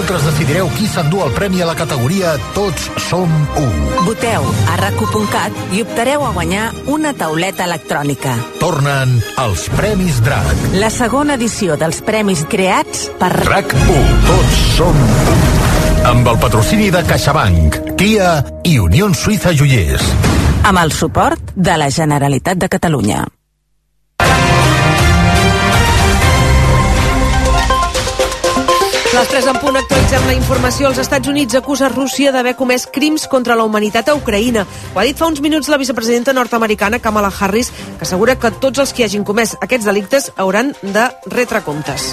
Vosaltres decidireu qui s'endú el premi a la categoria Tots som u. Voteu a racu.cat i optareu a guanyar una tauleta electrònica. Tornen els Premis DRAC. La segona edició dels premis creats per RAC 1. Tots som u. Amb el patrocini de CaixaBank, Kia i Unió Suïssa Joiers. amb el suport de la Generalitat de Catalunya. Les 3 en punt actualitzem la informació. Els Estats Units acusa Rússia d'haver comès crims contra la humanitat a Ucraïna. Ho ha dit fa uns minuts la vicepresidenta nord-americana Kamala Harris, que assegura que tots els que hagin comès aquests delictes hauran de retre comptes.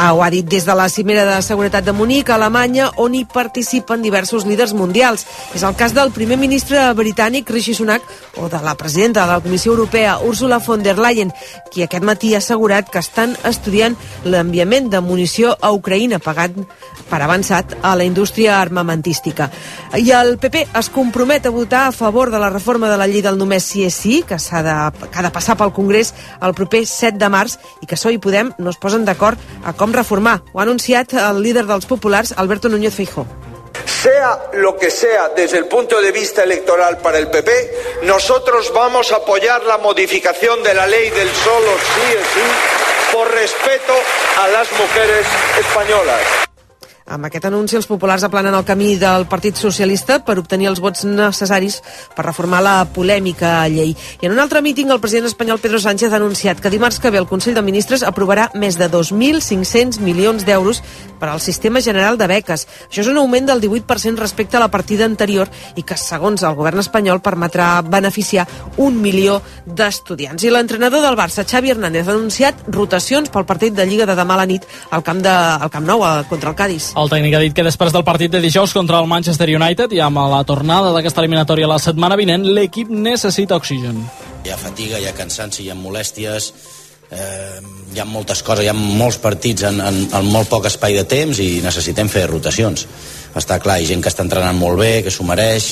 Ah, ho ha dit des de la cimera de seguretat de Munic, a Alemanya, on hi participen diversos líders mundials. És el cas del primer ministre britànic, Rishi Sunak, o de la presidenta de la Comissió Europea, Ursula von der Leyen, qui aquest matí ha assegurat que estan estudiant l'enviament de munició a Ucraïna, pagat per avançat a la indústria armamentística. I el PP es compromet a votar a favor de la reforma de la llei del només sí és sí, que, s'ha de, que ha de passar pel Congrés el proper 7 de març, i que PSOE i Podem no es posen d'acord a com reformar. Ho ha anunciat el líder dels populars, Alberto Núñez Feijó. Sea lo que sea desde el punto de vista electoral para el PP, nosotros vamos a apoyar la modificación de la ley del solo sí es sí por respeto a las mujeres españolas. Amb aquest anunci, els populars aplanen el camí del Partit Socialista per obtenir els vots necessaris per reformar la polèmica llei. I en un altre míting, el president espanyol Pedro Sánchez ha anunciat que dimarts que ve el Consell de Ministres aprovarà més de 2.500 milions d'euros per al sistema general de beques. Això és un augment del 18% respecte a la partida anterior i que, segons el govern espanyol, permetrà beneficiar un milió d'estudiants. I l'entrenador del Barça, Xavi Hernández, ha anunciat rotacions pel partit de Lliga de demà a la nit al Camp, de, al Camp Nou, contra el Cádiz. El tècnic ha dit que després del partit de dijous contra el Manchester United i amb la tornada d'aquesta eliminatòria la setmana vinent, l'equip necessita oxigen. Hi ha fatiga, hi ha cansanci, hi ha molèsties, eh, hi ha moltes coses, hi ha molts partits en, en, en molt poc espai de temps i necessitem fer rotacions. Està clar, hi gent que està entrenant molt bé, que s'ho mereix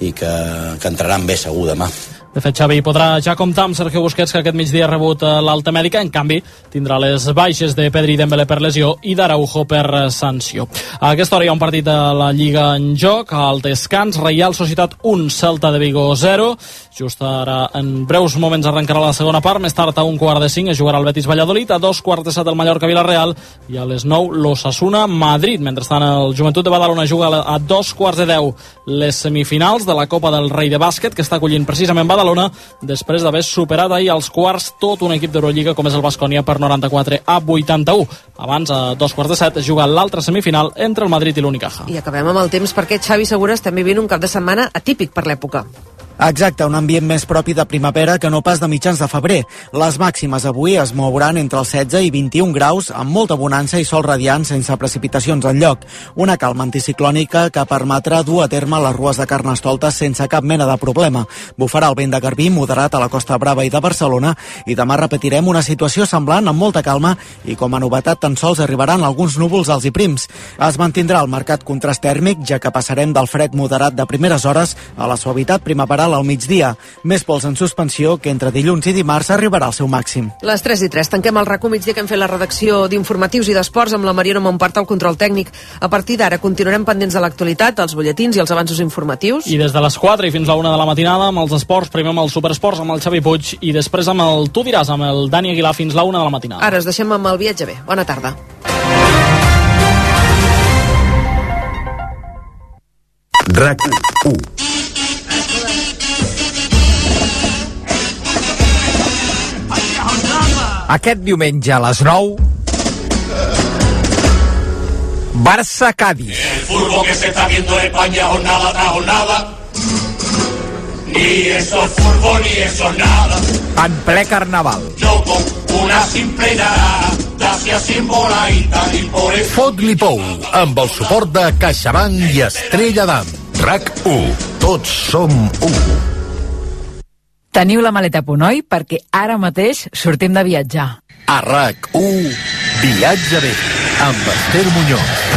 i que, que entraran bé segur demà. De fet, Xavi podrà ja comptar amb Sergio Busquets, que aquest migdia ha rebut eh, l'alta mèdica. En canvi, tindrà les baixes de Pedri Dembélé per lesió i d'Araujo per eh, sanció. A aquesta hora hi ha un partit de la Lliga en joc. Al descans, Reial Societat 1, Celta de Vigo 0. Just ara, en breus moments, arrencarà la segona part. Més tard, a un quart de cinc, es jugarà el Betis Valladolid. A dos quarts de set, el Mallorca Villarreal. I a les 9, l'Ossassuna Madrid. Mentrestant, el Joventut de Badalona juga a dos quarts de deu les semifinals de la Copa del Rei de Bàsquet, que està acollint precisament Badalona, després d'haver superat ahir als quarts tot un equip d'Eurolliga com és el Bascònia per 94 a 81. Abans, a dos quarts de set, es juga l'altra semifinal entre el Madrid i l'Unicaja. I acabem amb el temps perquè Xavi Segura estem vivint un cap de setmana atípic per l'època. Exacte, un ambient més propi de primavera que no pas de mitjans de febrer. Les màximes avui es mouran entre els 16 i 21 graus, amb molta bonança i sol radiant sense precipitacions en lloc. Una calma anticiclònica que permetrà dur a terme les rues de Carnestoltes sense cap mena de problema. Bufarà el vent de Garbí moderat a la Costa Brava i de Barcelona i demà repetirem una situació semblant amb molta calma i com a novetat tan sols arribaran alguns núvols alts i prims. Es mantindrà el marcat contrast tèrmic, ja que passarem del fred moderat de primeres hores a la suavitat primaveral al migdia. Més pols en suspensió que entre dilluns i dimarts arribarà al seu màxim. Les 3 i 3. Tanquem el racó migdia que hem fet la redacció d'informatius i d'esports amb la Mariona Montpart al control tècnic. A partir d'ara continuarem pendents de l'actualitat, els butlletins i els avanços informatius. I des de les 4 i fins a la 1 de la matinada amb els esports, primer amb el Superesports amb el Xavi Puig i després amb el Tu diràs amb el Dani Aguilar fins la 1 de la matinada. Ara us deixem amb el viatge bé. Bona tarda. RAC 1. Aquest diumenge a les 9 Barça-Cádiz El fútbol que se está viendo en España jornada tras jornada. Ni eso es fútbol ni eso es nada. en ple carnaval. No con una simple nada, así así emboladita y por eso. Fot-li pou, amb el suport de CaixaBank i Estrella d'Am. RAC 1. Tots som 1. Teniu la maleta a punt, oi? Perquè ara mateix sortim de viatjar. A RAC 1. Viatge bé, amb Esther Muñoz.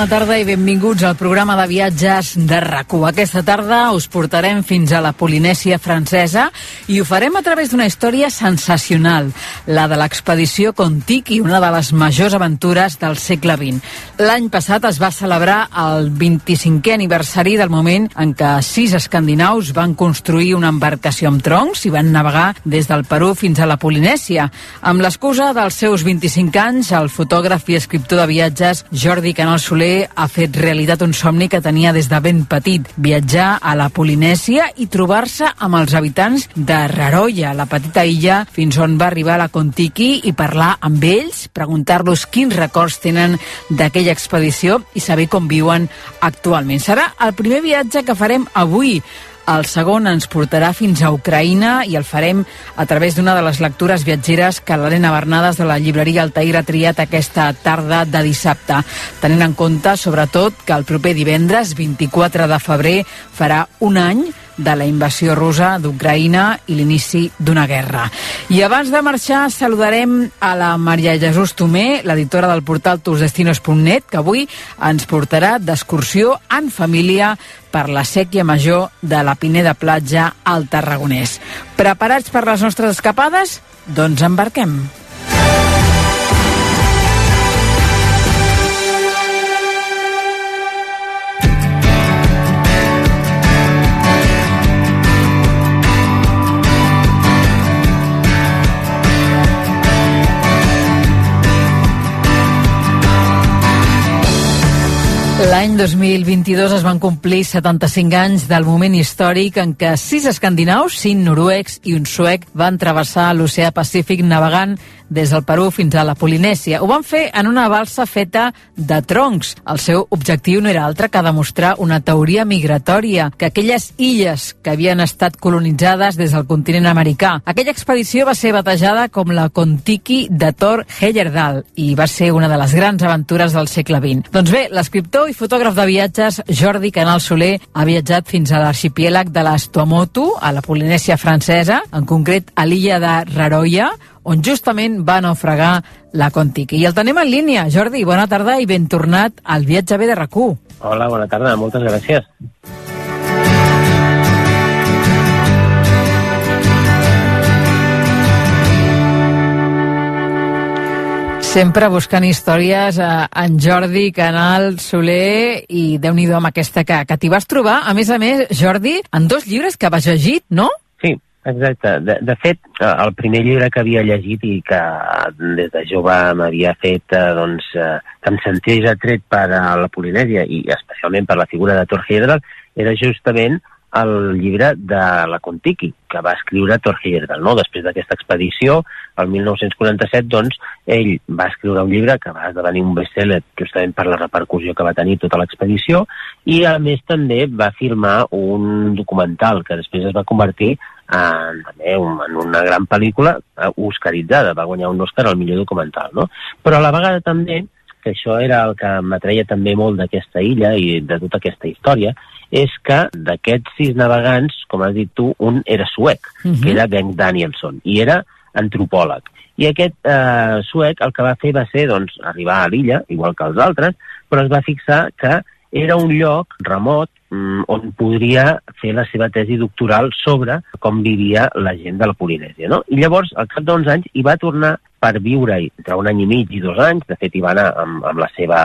Bona tarda i benvinguts al programa de viatges de rac Aquesta tarda us portarem fins a la Polinèsia francesa i ho farem a través d'una història sensacional, la de l'expedició Contiki, una de les majors aventures del segle XX. L'any passat es va celebrar el 25è aniversari del moment en què sis escandinaus van construir una embarcació amb troncs i van navegar des del Perú fins a la Polinèsia. Amb l'excusa dels seus 25 anys, el fotògraf i escriptor de viatges Jordi Canal Soler ha fet realitat un somni que tenia des de ben petit, viatjar a la Polinèsia i trobar-se amb els habitants de Raroia, la petita illa fins on va arribar la Contiki i parlar amb ells, preguntar-los quins records tenen d'aquella expedició i saber com viuen actualment. Serà el primer viatge que farem avui el segon ens portarà fins a Ucraïna i el farem a través d'una de les lectures viatgeres que l'Helena Bernades de la llibreria Altair ha triat aquesta tarda de dissabte, tenint en compte, sobretot, que el proper divendres, 24 de febrer, farà un any de la invasió russa d'Ucraïna i l'inici d'una guerra. I abans de marxar saludarem a la Maria Jesús Tomé, l'editora del portal tusdestinos.net, que avui ens portarà d'excursió en família per la sèquia major de la Pineda Platja al Tarragonès. Preparats per les nostres escapades? Doncs embarquem. L'any 2022 es van complir 75 anys del moment històric en què sis escandinaus, cinc noruecs i un suec van travessar l'oceà Pacífic navegant des del Perú fins a la Polinèsia. Ho van fer en una balsa feta de troncs. El seu objectiu no era altre que demostrar una teoria migratòria, que aquelles illes que havien estat colonitzades des del continent americà. Aquella expedició va ser batejada com la Contiki de Thor Heyerdahl i va ser una de les grans aventures del segle XX. Doncs bé, l'escriptor i fotògraf de viatges Jordi Canal Soler ha viatjat fins a l'arxipèlag de les Tuamotu, a la Polinèsia francesa, en concret a l'illa de Raroia, on justament va naufragar la Contiki. I el tenim en línia. Jordi, bona tarda i ben tornat al viatge B de rac Hola, bona tarda, moltes gràcies. Sempre buscant històries a en Jordi, Canal, Soler i déu nhi amb aquesta que, que t'hi vas trobar. A més a més, Jordi, en dos llibres que vas llegit, no? Exacte. De, de fet, eh, el primer llibre que havia llegit i que des de jove m'havia fet, eh, doncs, eh, que em sentés atret per a la Polinèsia i especialment per la figura de Thor Heyerdahl, era justament el llibre de la Contiki, que va escriure Thor Heyerdahl. No? Després d'aquesta expedició, el 1947, doncs, ell va escriure un llibre que va esdevenir un best-seller justament per la repercussió que va tenir tota l'expedició, i a més també va filmar un documental que després es va convertir en, en una gran pel·lícula eh, oscaritzada, va guanyar un Oscar al millor documental. No? Però a la vegada també que això era el que m'atreia també molt d'aquesta illa i de tota aquesta història, és que d'aquests sis navegants, com has dit tu, un era suec, uh -huh. que era Bengt Danielson, i era antropòleg. I aquest eh, suec el que va fer va ser doncs, arribar a l'illa, igual que els altres, però es va fixar que era un lloc remot mm, on podria fer la seva tesi doctoral sobre com vivia la gent de la Polinèsia. No? I llavors, al cap d'uns anys, hi va tornar per viure entre un any i mig i dos anys, de fet hi va anar amb, amb la seva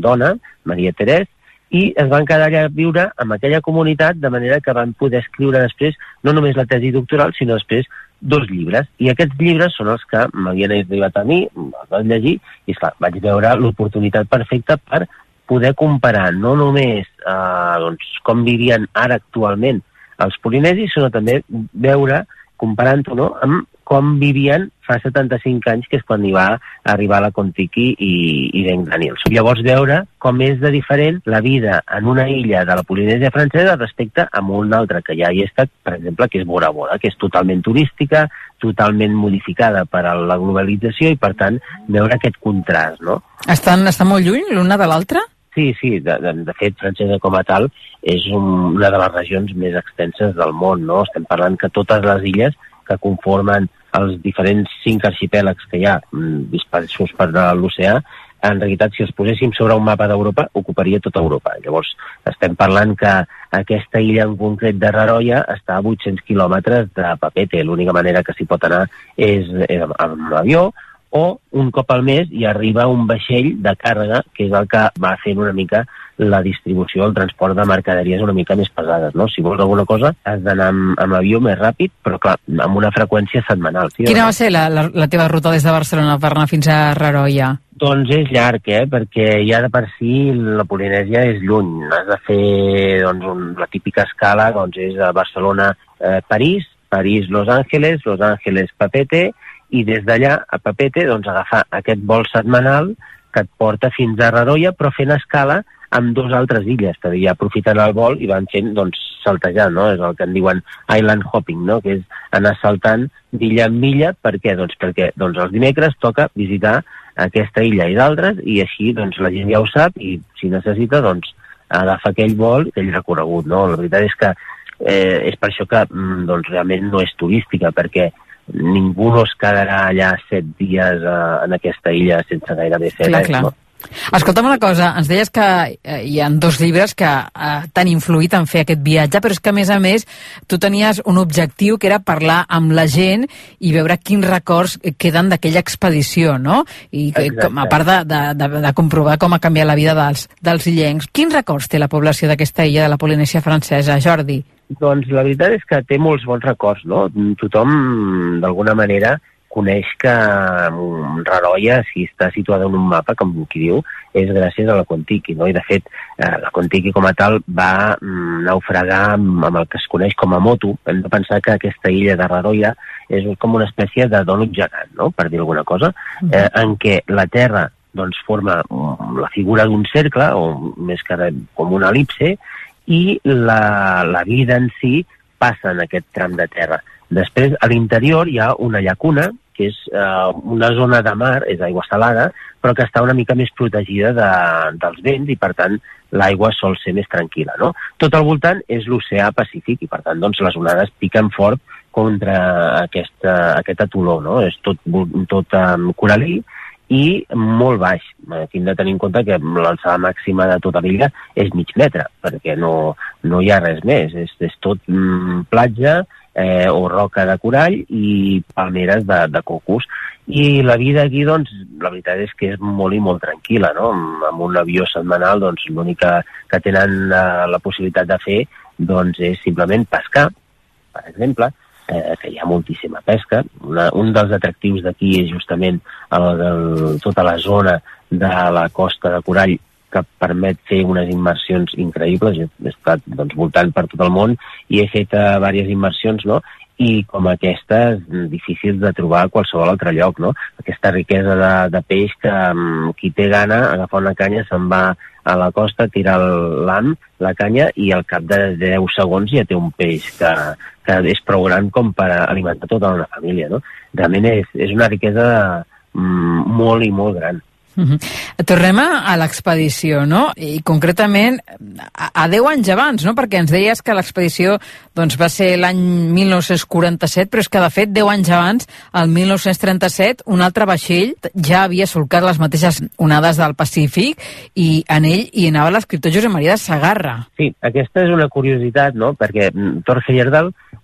dona, Maria Terès, i es van quedar allà a viure amb aquella comunitat de manera que van poder escriure després no només la tesi doctoral, sinó després dos llibres. I aquests llibres són els que m'havien arribat a mi, els vaig llegir, i esclar, vaig veure l'oportunitat perfecta per poder comparar no només eh, doncs, com vivien ara actualment els polinesis, sinó també veure, comparant-ho no, amb com vivien fa 75 anys, que és quan hi va arribar la Contiki i, i Ben Daniels. Llavors veure com és de diferent la vida en una illa de la Polinèsia francesa respecte a una altra que ja hi ha estat, per exemple, que és Bora Bora, que és totalment turística, totalment modificada per a la globalització i, per tant, veure aquest contrast, no? Estan, estan molt lluny l'una de l'altra? Sí, sí, de, de, de fet, Francesa com a tal és un, una de les regions més extenses del món, no? Estem parlant que totes les illes que conformen els diferents cinc arxipèlags que hi ha mm, dispersos per l'oceà en realitat, si els poséssim sobre un mapa d'Europa, ocuparia tota Europa. Llavors, estem parlant que aquesta illa en concret de Raroia està a 800 quilòmetres de Papete. L'única manera que s'hi pot anar és, és amb, amb l'avió, o un cop al mes hi arriba un vaixell de càrrega, que és el que va fent una mica la distribució, el transport de mercaderies una mica més pesades, no? Si vols alguna cosa, has d'anar amb, amb avió més ràpid, però clar, amb una freqüència setmanal. Sí, Quina va ser la, la, la teva ruta des de Barcelona per anar fins a Raroia? Doncs és llarg, eh? perquè ja de per si la Polinèsia és lluny. Has de fer doncs, un, la típica escala, doncs és a Barcelona-París, eh, París-Los Angeles, Los Angeles-Papete, i des d'allà a Papete doncs, agafar aquest vol setmanal que et porta fins a Raroia, però fent escala amb dos altres illes, perquè ja aprofiten el vol i van fent, doncs, saltejant, no? És el que en diuen island hopping, no? Que és anar saltant d'illa en illa. Per què? Doncs perquè doncs, els dimecres toca visitar aquesta illa i d'altres i així doncs, la gent ja ho sap i si necessita doncs, agafa aquell vol, aquell recorregut. No? La veritat és que eh, és per això que mm, doncs, realment no és turística, perquè ningú no es quedarà allà set dies eh, en aquesta illa sense gairebé clar, res. clar. No? Escolta'm una cosa, ens deies que eh, hi ha dos llibres que eh, t'han influït en fer aquest viatge, però és que a més a més tu tenies un objectiu que era parlar amb la gent i veure quins records queden d'aquella expedició, no? I que, com, a part de, de, de, de comprovar com ha canviat la vida dels, dels illencs. Quins records té la població d'aquesta illa de la Polinèsia francesa, Jordi? Doncs la veritat és que té molts bons records, no? Tothom, d'alguna manera, coneix que mm, Raroia, si està situada en un mapa, com qui diu, és gràcies a la Contiki, no? I de fet, eh, la Contiki com a tal va mm, naufragar amb, amb el que es coneix com a moto. Hem de pensar que aquesta illa de Raroia és com una espècie de donut gegant, no? per dir alguna cosa, eh, en què la Terra doncs, forma mm, la figura d'un cercle, o més que res, com una elipse, i la, la vida en si passa en aquest tram de terra. Després, a l'interior hi ha una llacuna, que és eh, una zona de mar, és aigua salada, però que està una mica més protegida de, dels vents i, per tant, l'aigua sol ser més tranquil·la. No? Tot al voltant és l'oceà Pacífic i, per tant, doncs, les onades piquen fort contra aquesta, aquest atoló. No? És tot, tot um, coralí i molt baix. Aquí hem de tenir en compte que l'alçada màxima de tota l'illa és mig metre, perquè no, no hi ha res més. És, és tot mm, platja, eh, o roca de corall i palmeres de, de cocos. I la vida aquí, doncs, la veritat és que és molt i molt tranquil·la, no? Amb un avió setmanal, doncs, l'únic que, que tenen eh, la possibilitat de fer, doncs, és simplement pescar, per exemple, eh, que hi ha moltíssima pesca. Una, un dels atractius d'aquí és justament el, el, tota la zona de la costa de Corall que permet fer unes immersions increïbles. He estat doncs, voltant per tot el món i he fet uh, diverses immersions, no? i com aquestes, difícils de trobar a qualsevol altre lloc, no? Aquesta riquesa de, de peix que um, qui té gana, agafa una canya, se'n va a la costa, tira l'am, la canya, i al cap de 10 segons ja té un peix que, que és prou gran com per alimentar tota una família, no? Realment és, és una riquesa mm, molt i molt gran. Uh -huh. Tornem a, l'expedició, no? I concretament a, a 10 anys abans, no? Perquè ens deies que l'expedició doncs, va ser l'any 1947, però és que de fet 10 anys abans, el 1937, un altre vaixell ja havia solcat les mateixes onades del Pacífic i en ell hi anava l'escriptor Josep Maria de Sagarra. Sí, aquesta és una curiositat, no? Perquè mm, Thor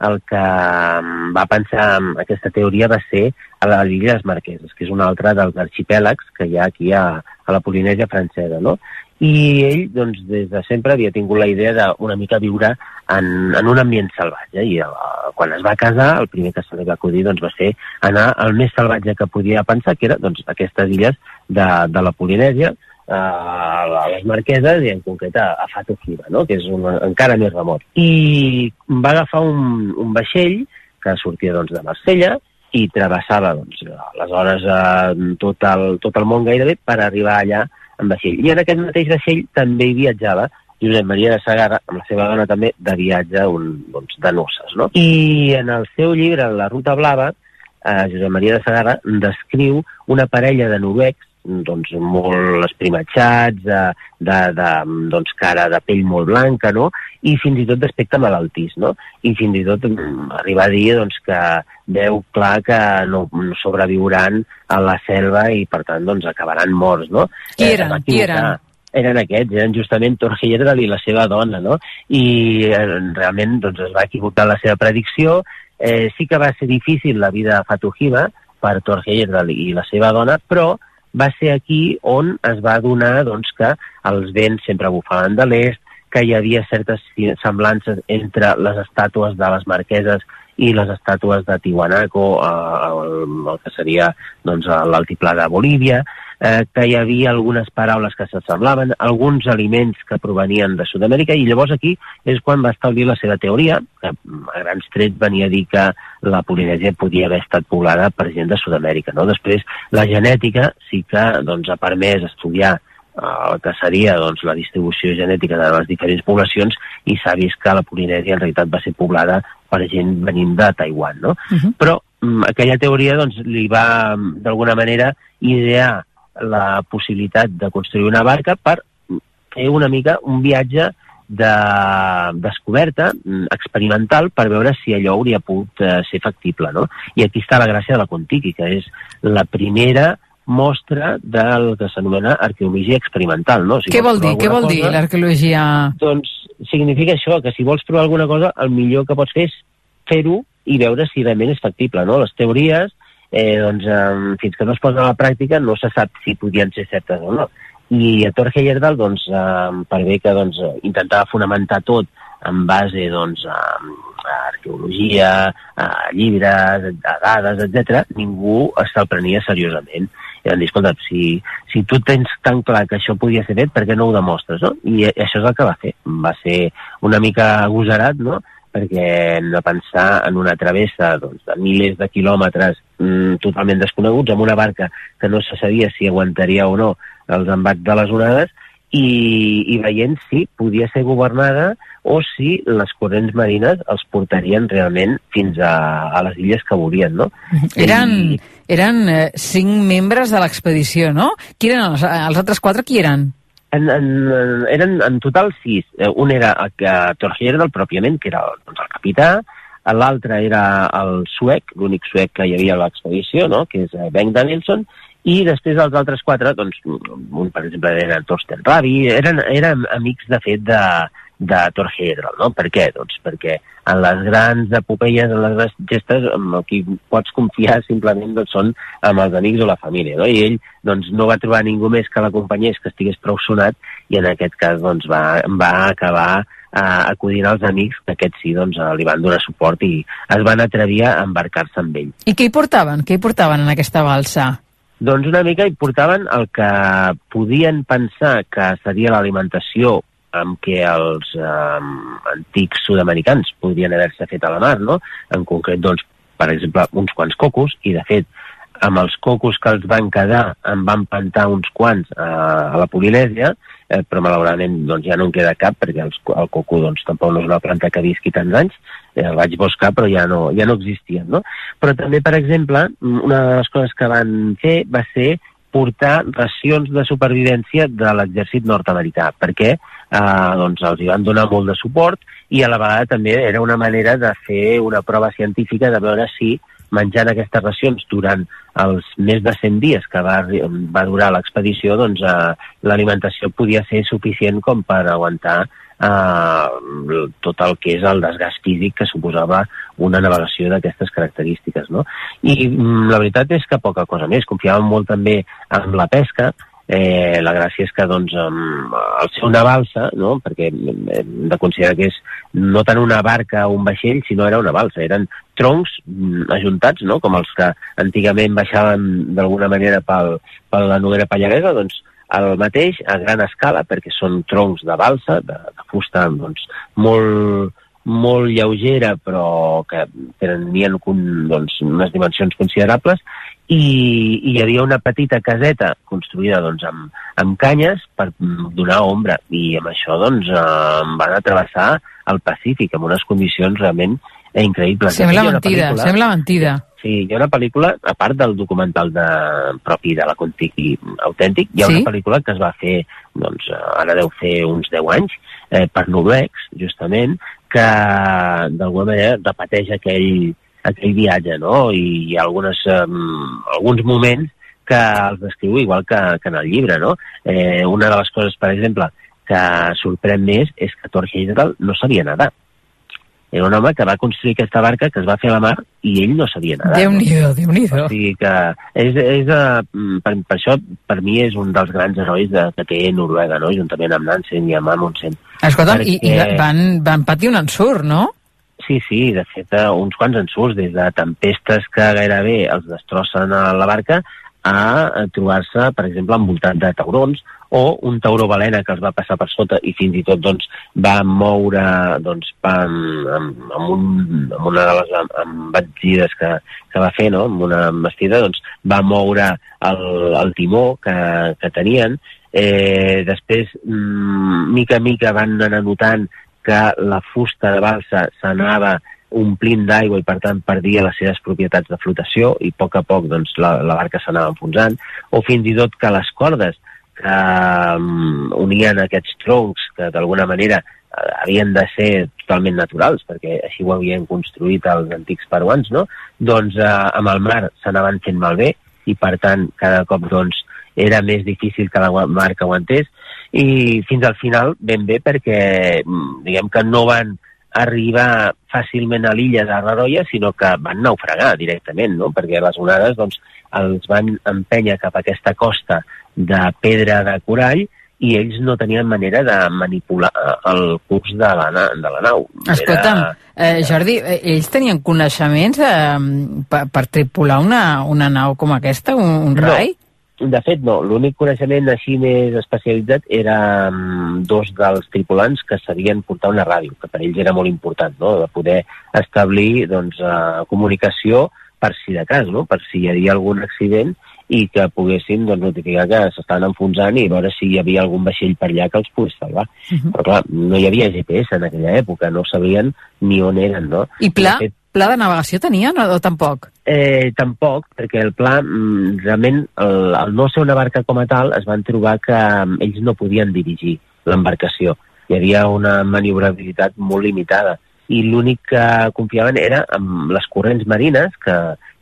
el que mm, va pensar en aquesta teoria va ser a les Illes Marqueses, que és una altra dels arxipèlags que hi ha aquí a, a la Polinèsia francesa, no? I ell, doncs, des de sempre havia tingut la idea d'una mica viure en, en un ambient salvatge i el, quan es va casar, el primer que se li va acudir doncs, va ser anar al més salvatge que podia pensar, que era doncs, aquestes illes de, de la Polinèsia, eh, a les Marqueses i en concret a, a Fatokiva, no? que és un, encara més remot. I va agafar un, un vaixell que sortia doncs, de Marsella i travessava doncs, aleshores eh, tot, el, tot el món gairebé per arribar allà en vaixell. I en aquest mateix vaixell també hi viatjava Josep Maria de Sagarra, amb la seva dona també, de viatge un, doncs, de noces. No? I en el seu llibre, La ruta blava, eh, Josep Maria de Sagarra descriu una parella de noruecs doncs, molt esprimatxats, de, de, de doncs, cara de pell molt blanca, no? i fins i tot d'aspecte malaltís, no? I fins i tot mm, arribar a dir doncs, que veu clar que no, no sobreviuran a la selva i, per tant, doncs, acabaran morts, no? Qui eren? Eh, Qui eren? eren aquests, eren justament Torge Yedral i la seva dona, no? I eh, realment doncs, es va equivocar la seva predicció. Eh, sí que va ser difícil la vida a Fatuhiva per Torge Yedral i la seva dona, però va ser aquí on es va donar doncs, que els vents sempre bufaven de l'est, que hi havia certes semblances entre les estàtues de les marqueses i les estàtues de Tiwanaku, eh, el, el que seria doncs, l'altiplà de Bolívia, eh, que hi havia algunes paraules que s'assemblaven, alguns aliments que provenien de Sud-amèrica, i llavors aquí és quan va establir la seva teoria, que a grans trets venia a dir que la Polinèsia podia haver estat poblada per gent de Sud-amèrica. No? Després, la genètica sí que doncs, ha permès estudiar el que seria doncs, la distribució genètica de les diferents poblacions i s'ha vist que la Polinèsia en realitat va ser poblada per gent venint de Taiwan. No? Uh -huh. Però mm, aquella teoria doncs, li va, d'alguna manera, idear la possibilitat de construir una barca per fer una mica un viatge de descoberta mm, experimental per veure si allò hauria pogut eh, ser factible. No? I aquí està la gràcia de la Contiki, que és la primera mostra del que s'anomena arqueologia experimental. No? Si Què vol dir? Què vol cosa, dir l'arqueologia? Doncs significa això, que si vols provar alguna cosa, el millor que pots fer és fer-ho i veure si realment és factible. No? Les teories, eh, doncs, eh, fins que no es posen a la pràctica, no se sap si podien ser certes o no. I a Torge Heyerdahl, doncs, eh, per bé que doncs, intentava fonamentar tot en base doncs, a, a arqueologia, a llibres, a dades, etc., ningú se'l prenia seriosament i van dir, escolta, si, si tu tens tan clar que això podia ser fet, per què no ho demostres, no? I això és el que va fer. Va ser una mica agosarat, no?, perquè hem de pensar en una travessa doncs, de milers de quilòmetres mm, totalment desconeguts, amb una barca que no se sabia si aguantaria o no els embats de les onades, i, i veient si podia ser governada o si les corrents marines els portarien realment fins a, a les illes que volien, no? Eren, I, eren eh, cinc membres de l'expedició, no? Qui eren els, els altres quatre? Qui eren? En, en, eren en total sis. Eh, un era el que Torgier del pròpiament, que era doncs, el capità, l'altre era el suec, l'únic suec que hi havia a l'expedició, no? que és eh, Bengt Danielson, i després els altres quatre, doncs, un, per exemple, era Torsten Ravi, eren, eren amics, de fet, de, de Torhedral, no? Per què? Doncs perquè en les grans epopeies, en les grans gestes, amb el qui pots confiar simplement doncs, són amb els amics o la família, no? I ell doncs, no va trobar ningú més que l'acompanyés, que estigués prou sonat, i en aquest cas doncs, va, va acabar eh, acudint als amics, que aquests sí doncs, li van donar suport i es van atrevir a embarcar-se amb ell. I què hi portaven? Què hi portaven en aquesta balsa? Doncs una mica hi portaven el que podien pensar que seria l'alimentació amb què els eh, antics sud-americans podrien haver-se fet a la mar, no? En concret, doncs, per exemple, uns quants cocos, i de fet, amb els cocos que els van quedar en van plantar uns quants eh, a la Polinèsia, eh, però malauradament doncs, ja no en queda cap perquè els, el coco doncs, tampoc no és una planta que visqui tants anys, eh, el vaig buscar però ja no, ja no existien. No? Però també, per exemple, una de les coses que van fer va ser portar racions de supervivència de l'exèrcit nord-americà, perquè eh, doncs els hi van donar molt de suport i a la vegada també era una manera de fer una prova científica de veure si menjant aquestes racions durant els més de 100 dies que va, va durar l'expedició, doncs eh, l'alimentació podia ser suficient com per aguantar eh, tot el que és el desgast físic que suposava una navegació d'aquestes característiques. No? I mm, la veritat és que poca cosa més. Confiàvem molt també en la pesca, Eh, la gràcia és que doncs, al ser una balsa, no? perquè hem de considerar que és no tant una barca o un vaixell, sinó era una balsa, eren troncs mm, ajuntats, no? com els que antigament baixaven d'alguna manera pel, per la noguera pallaresa, doncs el mateix a gran escala, perquè són troncs de balsa, de, de fusta doncs, molt, molt lleugera però que tenien doncs, unes dimensions considerables i, i hi havia una petita caseta construïda doncs, amb, amb canyes per donar ombra i amb això doncs, eh, van atravessar al Pacífic, amb unes condicions realment increïbles. Sembla mentida, pel·lícula- sembla mentida. Sí, hi ha una pel·lícula, a part del documental de, propi de la Contiki autèntic, hi ha Sí? una pel·lícula que es va fer, doncs, ara deu fer uns 10 anys, eh, per noruecs, justament, que d'alguna manera repeteix aquell, aquell viatge, no? I hi ha algunes, um, alguns moments que els descriu igual que, que en el llibre, no? Eh, una de les coses, per exemple, que sorprèn més és que Thor Heyerdahl no sabia nedar. Era un home que va construir aquesta barca que es va fer a la mar i ell no sabia nedar. Déu-n'hi-do, Déu-n'hi-do. O sigui que és, és, uh, per, per això per mi és un dels grans herois de, que té Noruega, no? juntament amb Nansen i amb Amundsen. Escolta'm, i, i Perquè- van, van patir un ensurt, no? Sí, sí, de fet, eh, uns quants ensurts, des de tempestes que gairebé els destrossen a la barca a trobar-se, per exemple, envoltat de taurons o un tauró balena que els va passar per sota i fins i tot doncs, va moure doncs, pa, amb, amb, un, amb una de les embatides que, que va fer, no? amb una embestida, doncs, va moure el, el timó que, que tenien. Eh, després, mm, mica a mica van anar notant que la fusta de balsa s'anava omplint d'aigua i per tant perdia les seves propietats de flotació i a poc a poc doncs, la, la barca s'anava enfonsant o fins i tot que les cordes que um, unien aquests troncs que d'alguna manera eh, havien de ser totalment naturals perquè així ho havien construït els antics peruans, no? doncs eh, amb el mar s'anaven fent malbé i per tant cada cop doncs, era més difícil que la marca aguantés i fins al final ben bé perquè mm, diguem que no van arribar fàcilment a l'illa de Raroia, sinó que van naufragar directament, no? perquè les onades doncs, els van empènyer cap a aquesta costa de pedra de corall i ells no tenien manera de manipular eh, el curs de la, na de la nau. Escolta'm, eh, Jordi, eh, ells tenien coneixements eh, per, per tripular una, una nau com aquesta, un, un No. rai? De fet, no. L'únic coneixement així més especialitzat era mm, dos dels tripulants que sabien portar una ràdio, que per ells era molt important, no?, de poder establir doncs, eh, comunicació per si de cas, no?, per si hi havia algun accident i que poguessin doncs, notificar que s'estaven enfonsant i veure si hi havia algun vaixell per allà que els pogués salvar. Mhm. Però clar, no hi havia GPS en aquella època, no sabien ni on eren, no? I pla, De fet, pla de navegació tenien o, o tampoc? Eh, tampoc, perquè el pla, mm, realment, el, el no ser una barca com a tal, es van trobar que mm, ells no podien dirigir l'embarcació. Hi havia una maniobrabilitat molt limitada i l'únic que confiaven era amb les corrents marines, que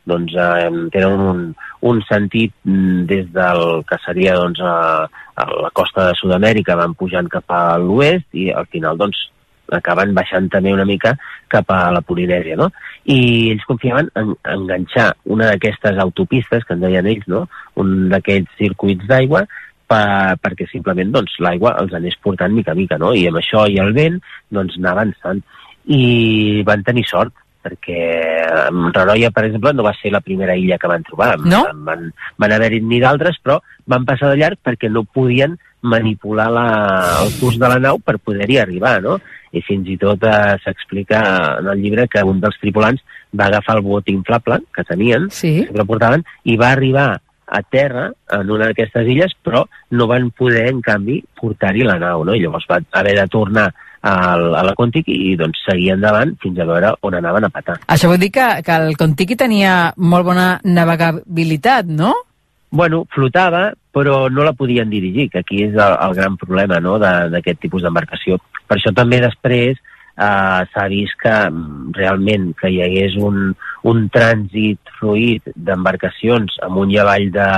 doncs, eh, tenen un, un sentit mm, des del que seria doncs, a, a la costa de Sud-amèrica, van pujant cap a l'oest i al final doncs, acaben baixant també una mica cap a la Polinèsia, no? I ells confiaven en enganxar una d'aquestes autopistes, que en deien ells, no? Un d'aquests circuits d'aigua, per, perquè simplement doncs, l'aigua els anés portant mica a mica, no? I amb això i el vent, doncs anar avançant. I van tenir sort, perquè eh, Raroia, per exemple, no va ser la primera illa que van trobar. No? Van, van haver-hi ni d'altres, però van passar de llarg perquè no podien manipular la, el curs de la nau per poder-hi arribar, no? I fins i tot eh, s'explica en el llibre que un dels tripulants va agafar el bot inflable que tenien, Sí. que portaven, i va arribar a terra en una d'aquestes illes, però no van poder, en canvi, portar-hi la nau, no? I llavors va haver de tornar al, a la Quantic i doncs seguir endavant fins a veure on anaven a patar. Això vol dir que, que el Contiki tenia molt bona navegabilitat, no? Bueno, flotava, però no la podien dirigir, que aquí és el, el gran problema no, d'aquest tipus d'embarcació. Per això també després eh, s'ha vist que mm, realment que hi hagués un, un trànsit fluid d'embarcacions amunt i avall de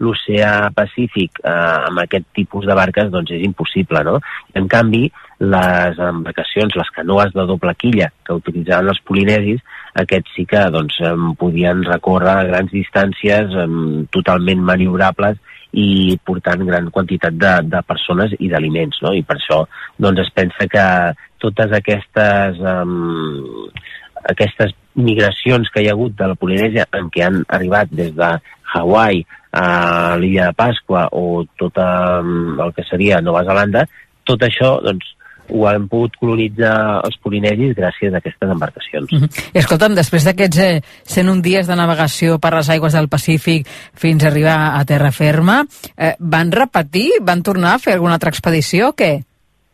l'oceà Pacífic eh, amb aquest tipus de barques doncs és impossible, no? En canvi, les embarcacions, les canoes de doble quilla que utilitzaven els polinesis, aquests sí que doncs, podien recórrer grans distàncies em, totalment maniobrables i portant gran quantitat de, de persones i d'aliments, no? I per això doncs, es pensa que totes aquestes, um, aquestes migracions que hi ha hagut de la Polinèsia en què han arribat des de Hawaii a l'illa de Pasqua o tot um, el que seria Nova Zelanda, tot això doncs, ho han pogut colonitzar els polinesis gràcies a aquestes embarcacions. Mhm. I escolta'm, després d'aquests eh, 101 dies de navegació per les aigües del Pacífic fins a arribar a terra ferma, eh, van repetir? Van tornar a fer alguna altra expedició o què?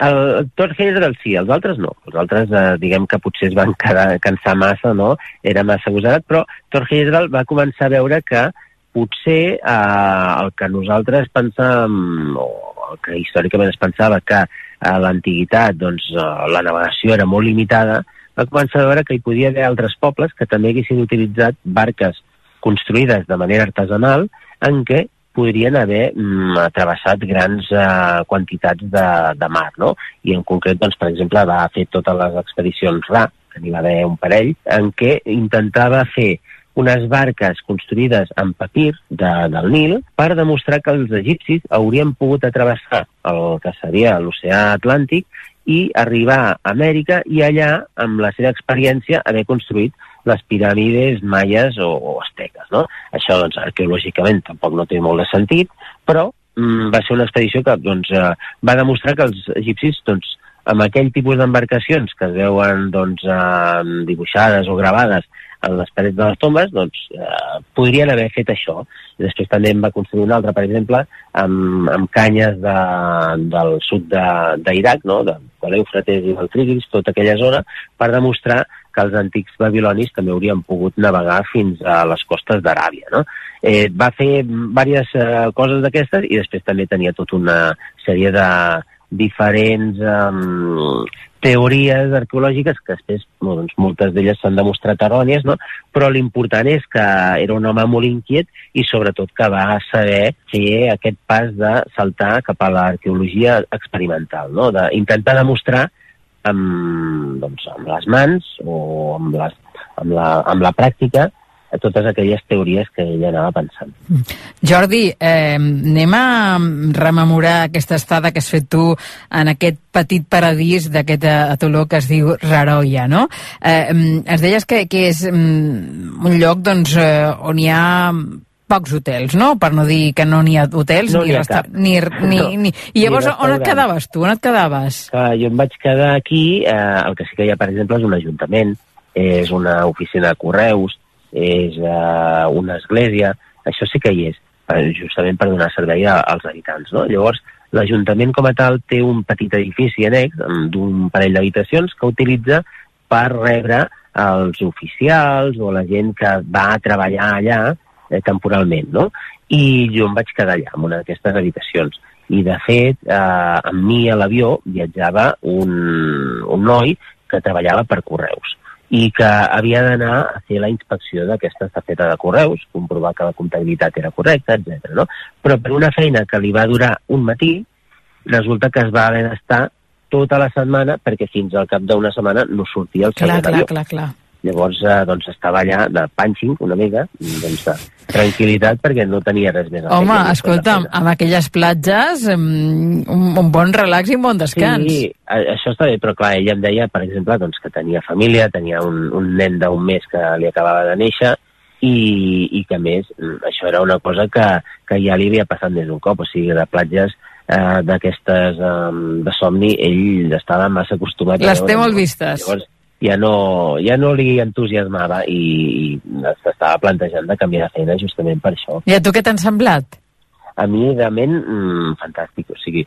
El Thor Heyerdahl sí, els altres no. Els altres, eh, diguem que potser es van quedar, cansar massa, no? Era massa agosarat, però Thor Heyerdahl va començar a veure que potser eh, el que nosaltres pensàvem, o el que històricament es pensava que a l'antiguitat doncs, eh, la navegació era molt limitada, va començar a veure que hi podia haver altres pobles que també haguessin utilitzat barques construïdes de manera artesanal en què podrien haver mm, travessat grans eh, quantitats de, de mar, no? I en concret, doncs, per exemple, va fer totes les expedicions RA, que n'hi va haver un parell, en què intentava fer unes barques construïdes en papir de, del Nil per demostrar que els egipcis haurien pogut atravessar el que seria l'oceà Atlàntic i arribar a Amèrica i allà, amb la seva experiència, haver construït les piràmides maies o, o asteques. No? Això, doncs, arqueològicament tampoc no té molt de sentit, però mm, va ser una expedició que doncs, eh, va demostrar que els egipcis doncs, amb aquell tipus d'embarcacions que es veuen doncs, eh, dibuixades o gravades en les parets de les tombes, doncs eh, podrien haver fet això. I després també en va construir una altra, per exemple, amb, amb canyes de, del sud d'Iraq, no? de, de l'Eufrates i del Tigris, tota aquella zona, per demostrar que els antics babilonis també haurien pogut navegar fins a les costes d'Aràbia. No? Eh, va fer diverses eh, coses d'aquestes i després també tenia tota una sèrie de diferents um, teories arqueològiques que després doncs, moltes d'elles s'han demostrat errònies, no? però l'important és que era un home molt inquiet i sobretot que va saber fer aquest pas de saltar cap a l'arqueologia experimental, no? d'intentar demostrar amb, doncs, amb les mans o amb, les, amb, la, amb la pràctica a totes aquelles teories que ella anava pensant. Jordi, eh, anem a rememorar aquesta estada que has fet tu en aquest petit paradís d'aquest atoló que es diu Raroia, no? Eh, es deies que, que és un lloc doncs, eh, on hi ha pocs hotels, no? Per no dir que no n'hi ha hotels no ni, resta... ni, ni, no. ni... I llavors ni on et quedaves tu? On et quedaves? Uh, jo em vaig quedar aquí, eh, el que sí que hi ha, per exemple, és un ajuntament, és una oficina de correus, és eh, una església, això sí que hi és, justament per donar servei a, als habitants. No? Llavors, l'Ajuntament com a tal té un petit edifici annex d'un parell d'habitacions que utilitza per rebre els oficials o la gent que va a treballar allà eh, temporalment, no? I jo em vaig quedar allà, en una d'aquestes habitacions. I, de fet, eh, amb mi a l'avió viatjava un, un noi que treballava per correus i que havia d'anar a fer la inspecció d'aquesta estafeta de correus, comprovar que la comptabilitat era correcta, etc. No? Però per una feina que li va durar un matí, resulta que es va haver d'estar tota la setmana perquè fins al cap d'una setmana no sortia el clar, següent clar, avió. clar, clar. Llavors, eh, doncs, estava allà de punching una mica, doncs, de tranquil·litat, perquè no tenia res més a. Home, que escolta'm, amb aquelles platges, mm, un, un bon relax i un bon descans. Sí, a- això està bé, però clar, ella em deia, per exemple, doncs, que tenia família, tenia un, un nen d'un mes que li acabava de néixer, i, i que a més mm, això era una cosa que, que ja li havia passat més d'un cop, o sigui, de platges eh, d'aquestes eh, de somni, ell estava massa acostumat a Les té molt vistes. Llavors, ja no, ja no li entusiasmava i, i s'estava plantejant de canviar de feina justament per això. I a tu què t'han semblat? A mi, realment, mm, fantàstic. O sigui,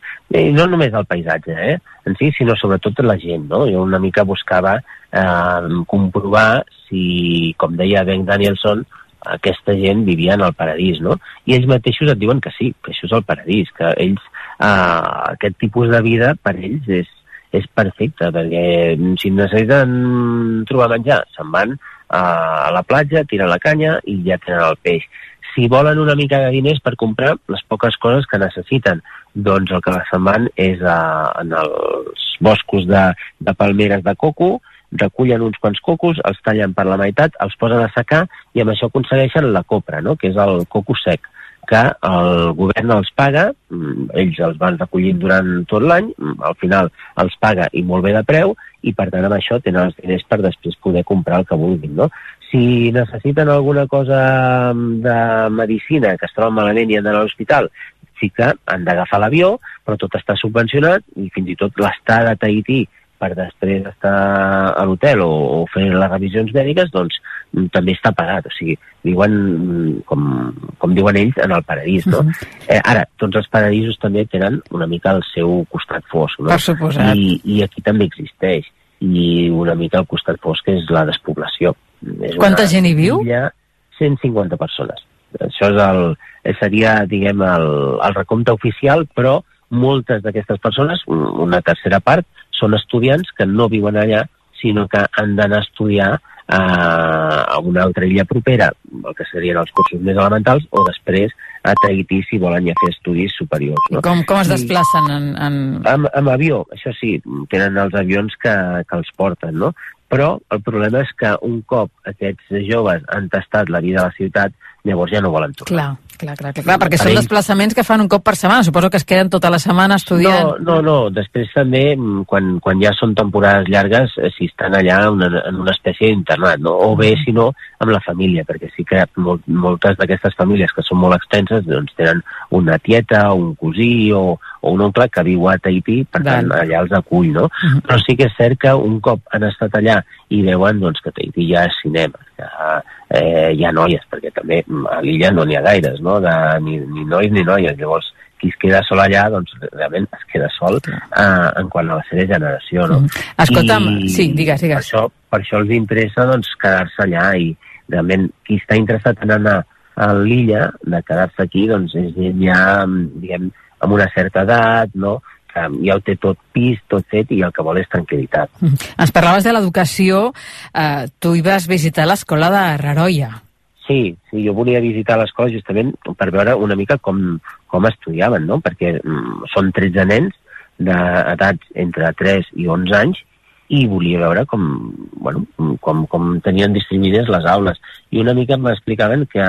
no només el paisatge, eh, en si, sinó sobretot la gent, no? Jo una mica buscava eh, comprovar si, com deia Ben Danielson, aquesta gent vivia en el paradís, no? I ells mateixos et diuen que sí, que això és el paradís, que ells, eh, aquest tipus de vida per ells és, és perfecte, perquè si necessiten trobar menjar, se'n van a, a la platja, tiren la canya i ja tenen el peix. Si volen una mica de diners per comprar les poques coses que necessiten, doncs el que se'n van és a, en els boscos de, de palmeres de coco, recullen uns quants cocos, els tallen per la meitat, els posen a secar i amb això aconsegueixen la copra, no? que és el coco sec que el govern els paga, mm, ells els van recollint durant tot l'any, mm, al final els paga i molt bé de preu, i per tant amb això tenen els diners per després poder comprar el que vulguin. No? Si necessiten alguna cosa mm, de medicina que es troben malament i han d'anar a l'hospital, sí que han d'agafar l'avió, però tot està subvencionat i fins i tot l'estada a Tahití per després estar a l'hotel o, o fer les revisions mèdiques, doncs mm, també està pagat. O sigui, viuen, mm, com, com diuen ells, en el paradís, no? Uh -huh. eh, ara, tots els paradisos també tenen una mica el seu costat fosc, no? Per suposat. I, I aquí també existeix. I una mica el costat fosc és la despoblació. És Quanta gent hi viu? illa, 150 persones. Això és el, seria, diguem, el, el recompte oficial, però moltes d'aquestes persones, un- una tercera part, són estudiants que no viuen allà, sinó que han d'anar a estudiar a, a una altra illa propera, el que serien els cursos més elementals, o després a Tahití si volen ja fer estudis superiors. No? Com, com es desplacen en... en... amb, amb avió, això sí, tenen els avions que, que els porten, no? Però el problema és que un cop aquests joves han tastat la vida a la ciutat, llavors ja no volen tornar. Clar, clar, clar, clar, clar perquè Per són desplaçaments que fan un cop per setmana. Suposo que es queden tota la setmana estudiant. No, no, no. Després també, mm, quan, quan ja són temporades llargues, eh, si estan allà en una, en una espècie d'internat, no? O bé, si no, amb la família, perquè sí que molt, moltes d'aquestes famílies que són molt extenses doncs tenen una tieta, un cosí o, o un oncle que viu a Tahití, per tant, Val. allà els acull, no? Però sí que és cert que un cop han estat allà i veuen doncs, que Tahití ja és cinema, ja, eh, hi ha noies, perquè també mm, a l'illa no n'hi ha gaires, no? De, ni, ni nois ni noies. Llavors, qui es queda sol allà, doncs realment es queda sol eh, en quant a la seva generació, no? Escolta'm, sí, digues, digues. Per això, per això els interessa doncs, quedar-se allà i realment qui està interessat en anar a l'illa, de quedar-se aquí, doncs és gent ja, diguem, amb una certa edat, no?, ja ho té tot pis, tot fet, i el que vol és tranquil·litat. Ens parlaves de l'educació. Eh, tu hi vas visitar l'escola de Raroia. Sí, sí, jo volia visitar l'escola justament per veure una mica com, com estudiaven, no? Perquè mm, són 13 nens d'edats entre 3 i 11 anys i volia veure com, bueno, com, com tenien distribuïdes les aules. I una mica m'explicaven que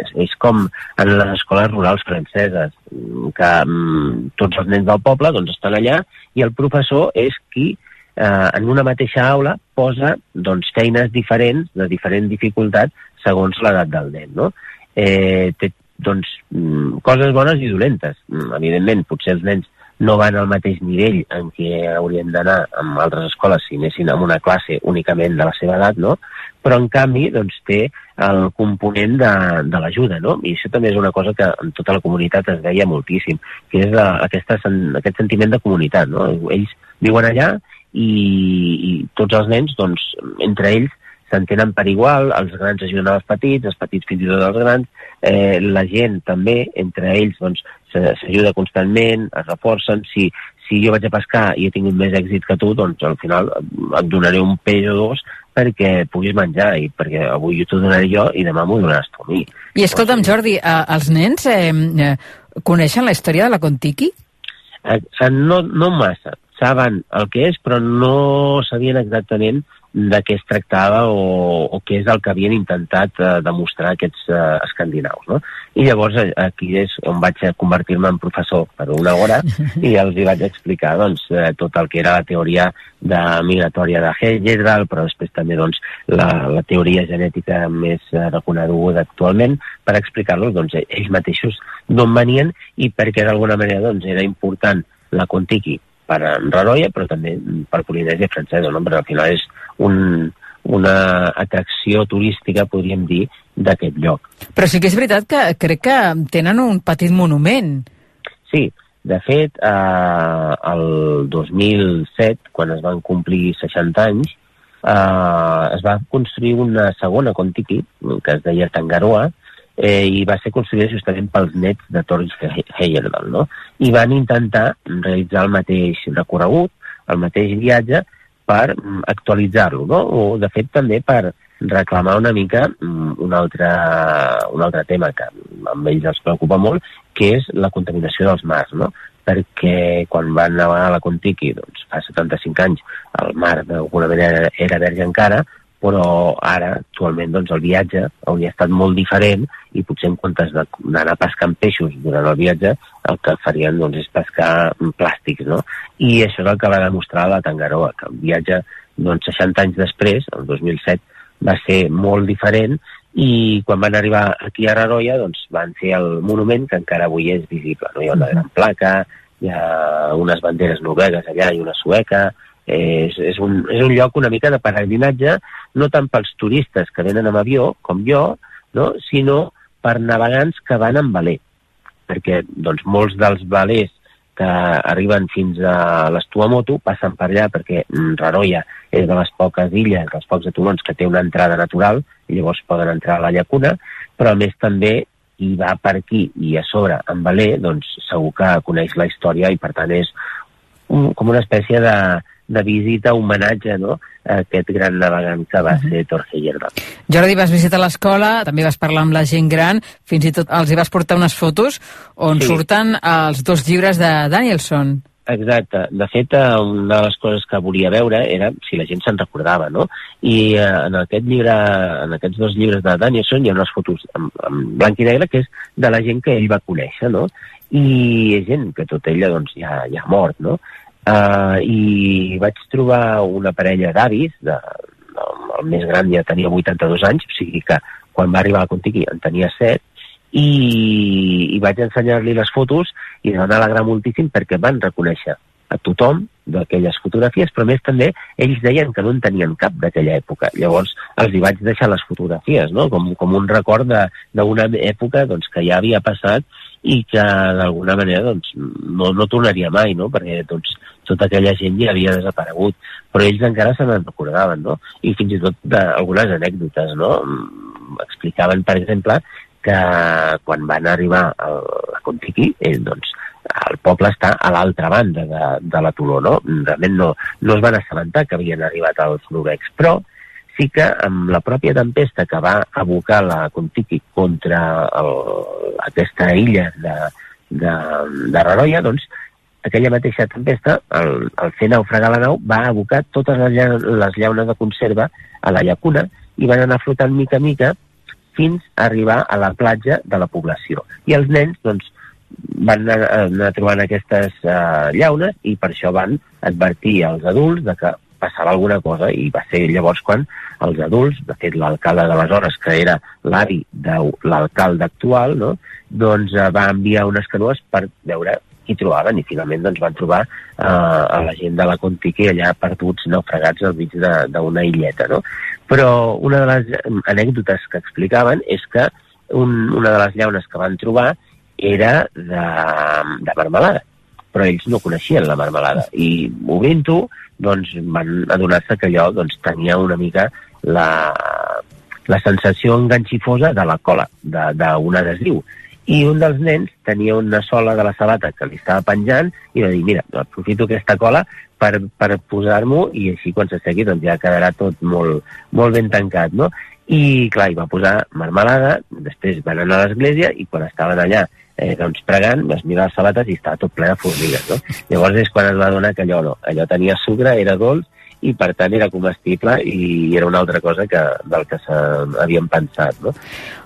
és, és com en les escoles rurals franceses, que mm, tots els nens del poble doncs, estan allà i el professor és qui eh, en una mateixa aula posa doncs, feines diferents, de diferent dificultat, segons l'edat del nen. No? Eh, té doncs, mm, coses bones i dolentes. Mm, Evidentment, potser els nens no van al mateix nivell en què haurien d'anar amb altres escoles si anessin en una classe únicament de la seva edat, no? però en canvi doncs, té el component de, de l'ajuda, no? i això també és una cosa que en tota la comunitat es veia moltíssim, que és la, aquesta, aquest sentiment de comunitat. No? Ells viuen allà i, i tots els nens, doncs, entre ells, s'entenen per igual, els grans ajuden als petits, els petits fins i tot als grans, eh, la gent també, entre ells, doncs, s'ajuda constantment, es reforcen, si, si jo vaig a pescar i he tingut més èxit que tu, doncs al final et donaré un peix o dos perquè puguis menjar, i perquè avui t'ho donaré jo i demà m'ho donaràs tu a mi. I escolta'm, Jordi, eh, els nens eh, eh, coneixen la història de la Contiki? Eh, eh, no, no massa. Saben el que és, però no sabien exactament de què es tractava o, o què és el que havien intentat eh, demostrar aquests eh, escandinaus. No? I llavors eh, aquí és on vaig convertir-me en professor per una hora i els hi vaig explicar doncs, eh, tot el que era la teoria de migratòria de Hegel, però després també doncs, la, la teoria genètica més eh, reconeguda actualment per explicar-los doncs, ells mateixos d'on venien i perquè d'alguna manera doncs, era important la Contiki per en Raroia, però també per Polinèsia francesa, no? perquè al final és un, una atracció turística, podríem dir, d'aquest lloc. Però sí que és veritat que crec que tenen un petit monument. Sí, de fet, eh, el 2007, quan es van complir 60 anys, eh, es va construir una segona Contiki, que es deia Tangaroa, eh, i va ser construïda justament pels nets de Torres Heyerdahl, no? I van intentar realitzar el mateix recorregut, el mateix viatge, per mm, actualitzar-lo, no? O, de fet, també per reclamar una mica mm, un altre, un altre tema que amb ells els preocupa molt, que és la contaminació dels mars, no? perquè quan van navegar a la Contiki, doncs, fa 75 anys, el mar d'alguna manera era verge encara, però ara, actualment, doncs, el viatge hauria estat molt diferent i potser en comptes d'anar pescant peixos durant el viatge, el que farien doncs, és pescar mm, plàstics, no? I això és el que va demostrar la Tangaroa, que el viatge, doncs, 60 anys després, el 2007, va ser molt diferent i quan van arribar aquí a Raroia doncs, van fer el monument que encara avui és visible. No? Hi ha una gran placa, hi ha unes banderes noruegues allà i una sueca, és, és, un, és un lloc una mica de peregrinatge, no tant pels turistes que venen amb avió, com jo, no? sinó per navegants que van amb veler, perquè doncs, molts dels velers que arriben fins a les Tuamotu passen per allà perquè mm, Raroia és de les poques illes, dels pocs atolons que té una entrada natural, i llavors poden entrar a la llacuna, però a més també qui va per aquí i a sobre amb veler, doncs segur que coneix la història i per tant és un, com una espècie de, de visita, homenatge no? a aquest gran navegant que va ser Torcellerda. Jordi, vas visitar l'escola, també vas parlar amb la gent gran, fins i tot els hi vas portar unes fotos on Sí. surten els dos llibres de Danielson. Exacte. De fet, eh, una de les coses que volia veure era si la gent se'n recordava, no? I eh, en aquest llibre, en aquests dos llibres de Danielson hi ha unes fotos en, en blanc i negre que és de la gent que ell va conèixer, no? I és gent que tot ella doncs, ja, ja ha mort, no? Uh, I vaig trobar una parella d'avis, de, el més gran ja tenia 82 anys, o sigui que quan va arribar a Contiki en tenia 7, i, i vaig ensenyar-li les fotos i es van alegrar moltíssim perquè van reconèixer a tothom d'aquelles fotografies, però més també ells deien que no en tenien cap d'aquella època. Llavors els hi vaig deixar les fotografies, no? com, com un record d'una època doncs, que ja havia passat i que d'alguna manera doncs, no, no tornaria mai, no? perquè doncs, tota aquella gent ja havia desaparegut, però ells encara se n'en recordaven, no? i fins i tot d'algunes anècdotes. No? Mm, Explicaven, per exemple, que quan van arribar a la Contiki, eh, doncs, el poble està a l'altra banda de, de la Toló, no? Realment no, no es van assabentar que havien arribat als noruecs, però sí que amb la pròpia tempesta que va abocar la Contiki contra el, aquesta illa de, de, de Raroia, doncs aquella mateixa tempesta, al, al fer naufragar la nau, va abocar totes les, les llaunes de conserva a la llacuna i van anar flotant mica a mica fins a arribar a la platja de la població. I els nens, doncs, van anar, anar trobant aquestes uh, llaunes i per això van advertir als adults de que passava alguna cosa i va ser llavors quan els adults, de fet l'alcalde d'aleshores, que era l'avi de l'alcalde actual, no? doncs uh, va enviar unes canoes per veure qui trobaven i finalment doncs, van trobar uh, a la gent de la Contiki allà perduts, naufragats al mig d'una illeta. No? Però una de les eh, anècdotes que explicaven és que un, una de les llaunes que van trobar era de, de marmelada però ells no coneixien la marmelada i obrint-ho doncs van adonar-se que allò doncs, tenia una mica la, la sensació enganxifosa de la cola, d'un adhesiu i un dels nens tenia una sola de la sabata que li estava penjant i va dir, mira, aprofito aquesta cola per, per posar-m'ho i així quan s'assegui doncs ja quedarà tot molt, molt ben tancat, no? I clar, hi va posar marmelada, després van anar a l'església i quan estaven allà eh, doncs pregant, es mira les sabates i estava tot ple de formigues, no? Llavors és quan es va adonar que allò no, allò tenia sucre, era dolç i per tant era comestible i era una altra cosa que, del que s'havien pensat, no?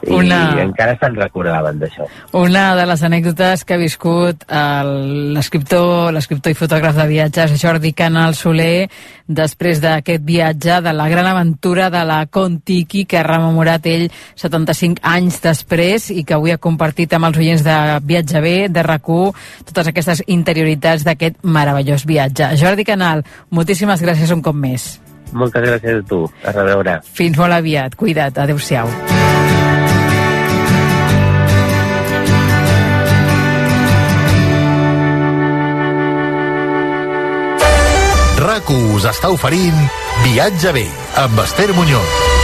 I Una- encara se'n recordaven d'això. Una de les anècdotes que ha viscut l'escriptor l'escriptor i fotògraf de viatges Jordi Canal Soler després d'aquest viatge de la gran aventura de la Contiki que ha rememorat ell 75 anys després i que avui ha compartit amb els oients de Viatge B, de rac totes aquestes interioritats d'aquest meravellós viatge. Jordi Canal, moltíssimes gràcies un cop més. Moltes gràcies a tu. A reveure. Fins molt aviat. Cuida't. Adéu-siau. RAC1 us està oferint Viatge bé amb Esther Muñoz.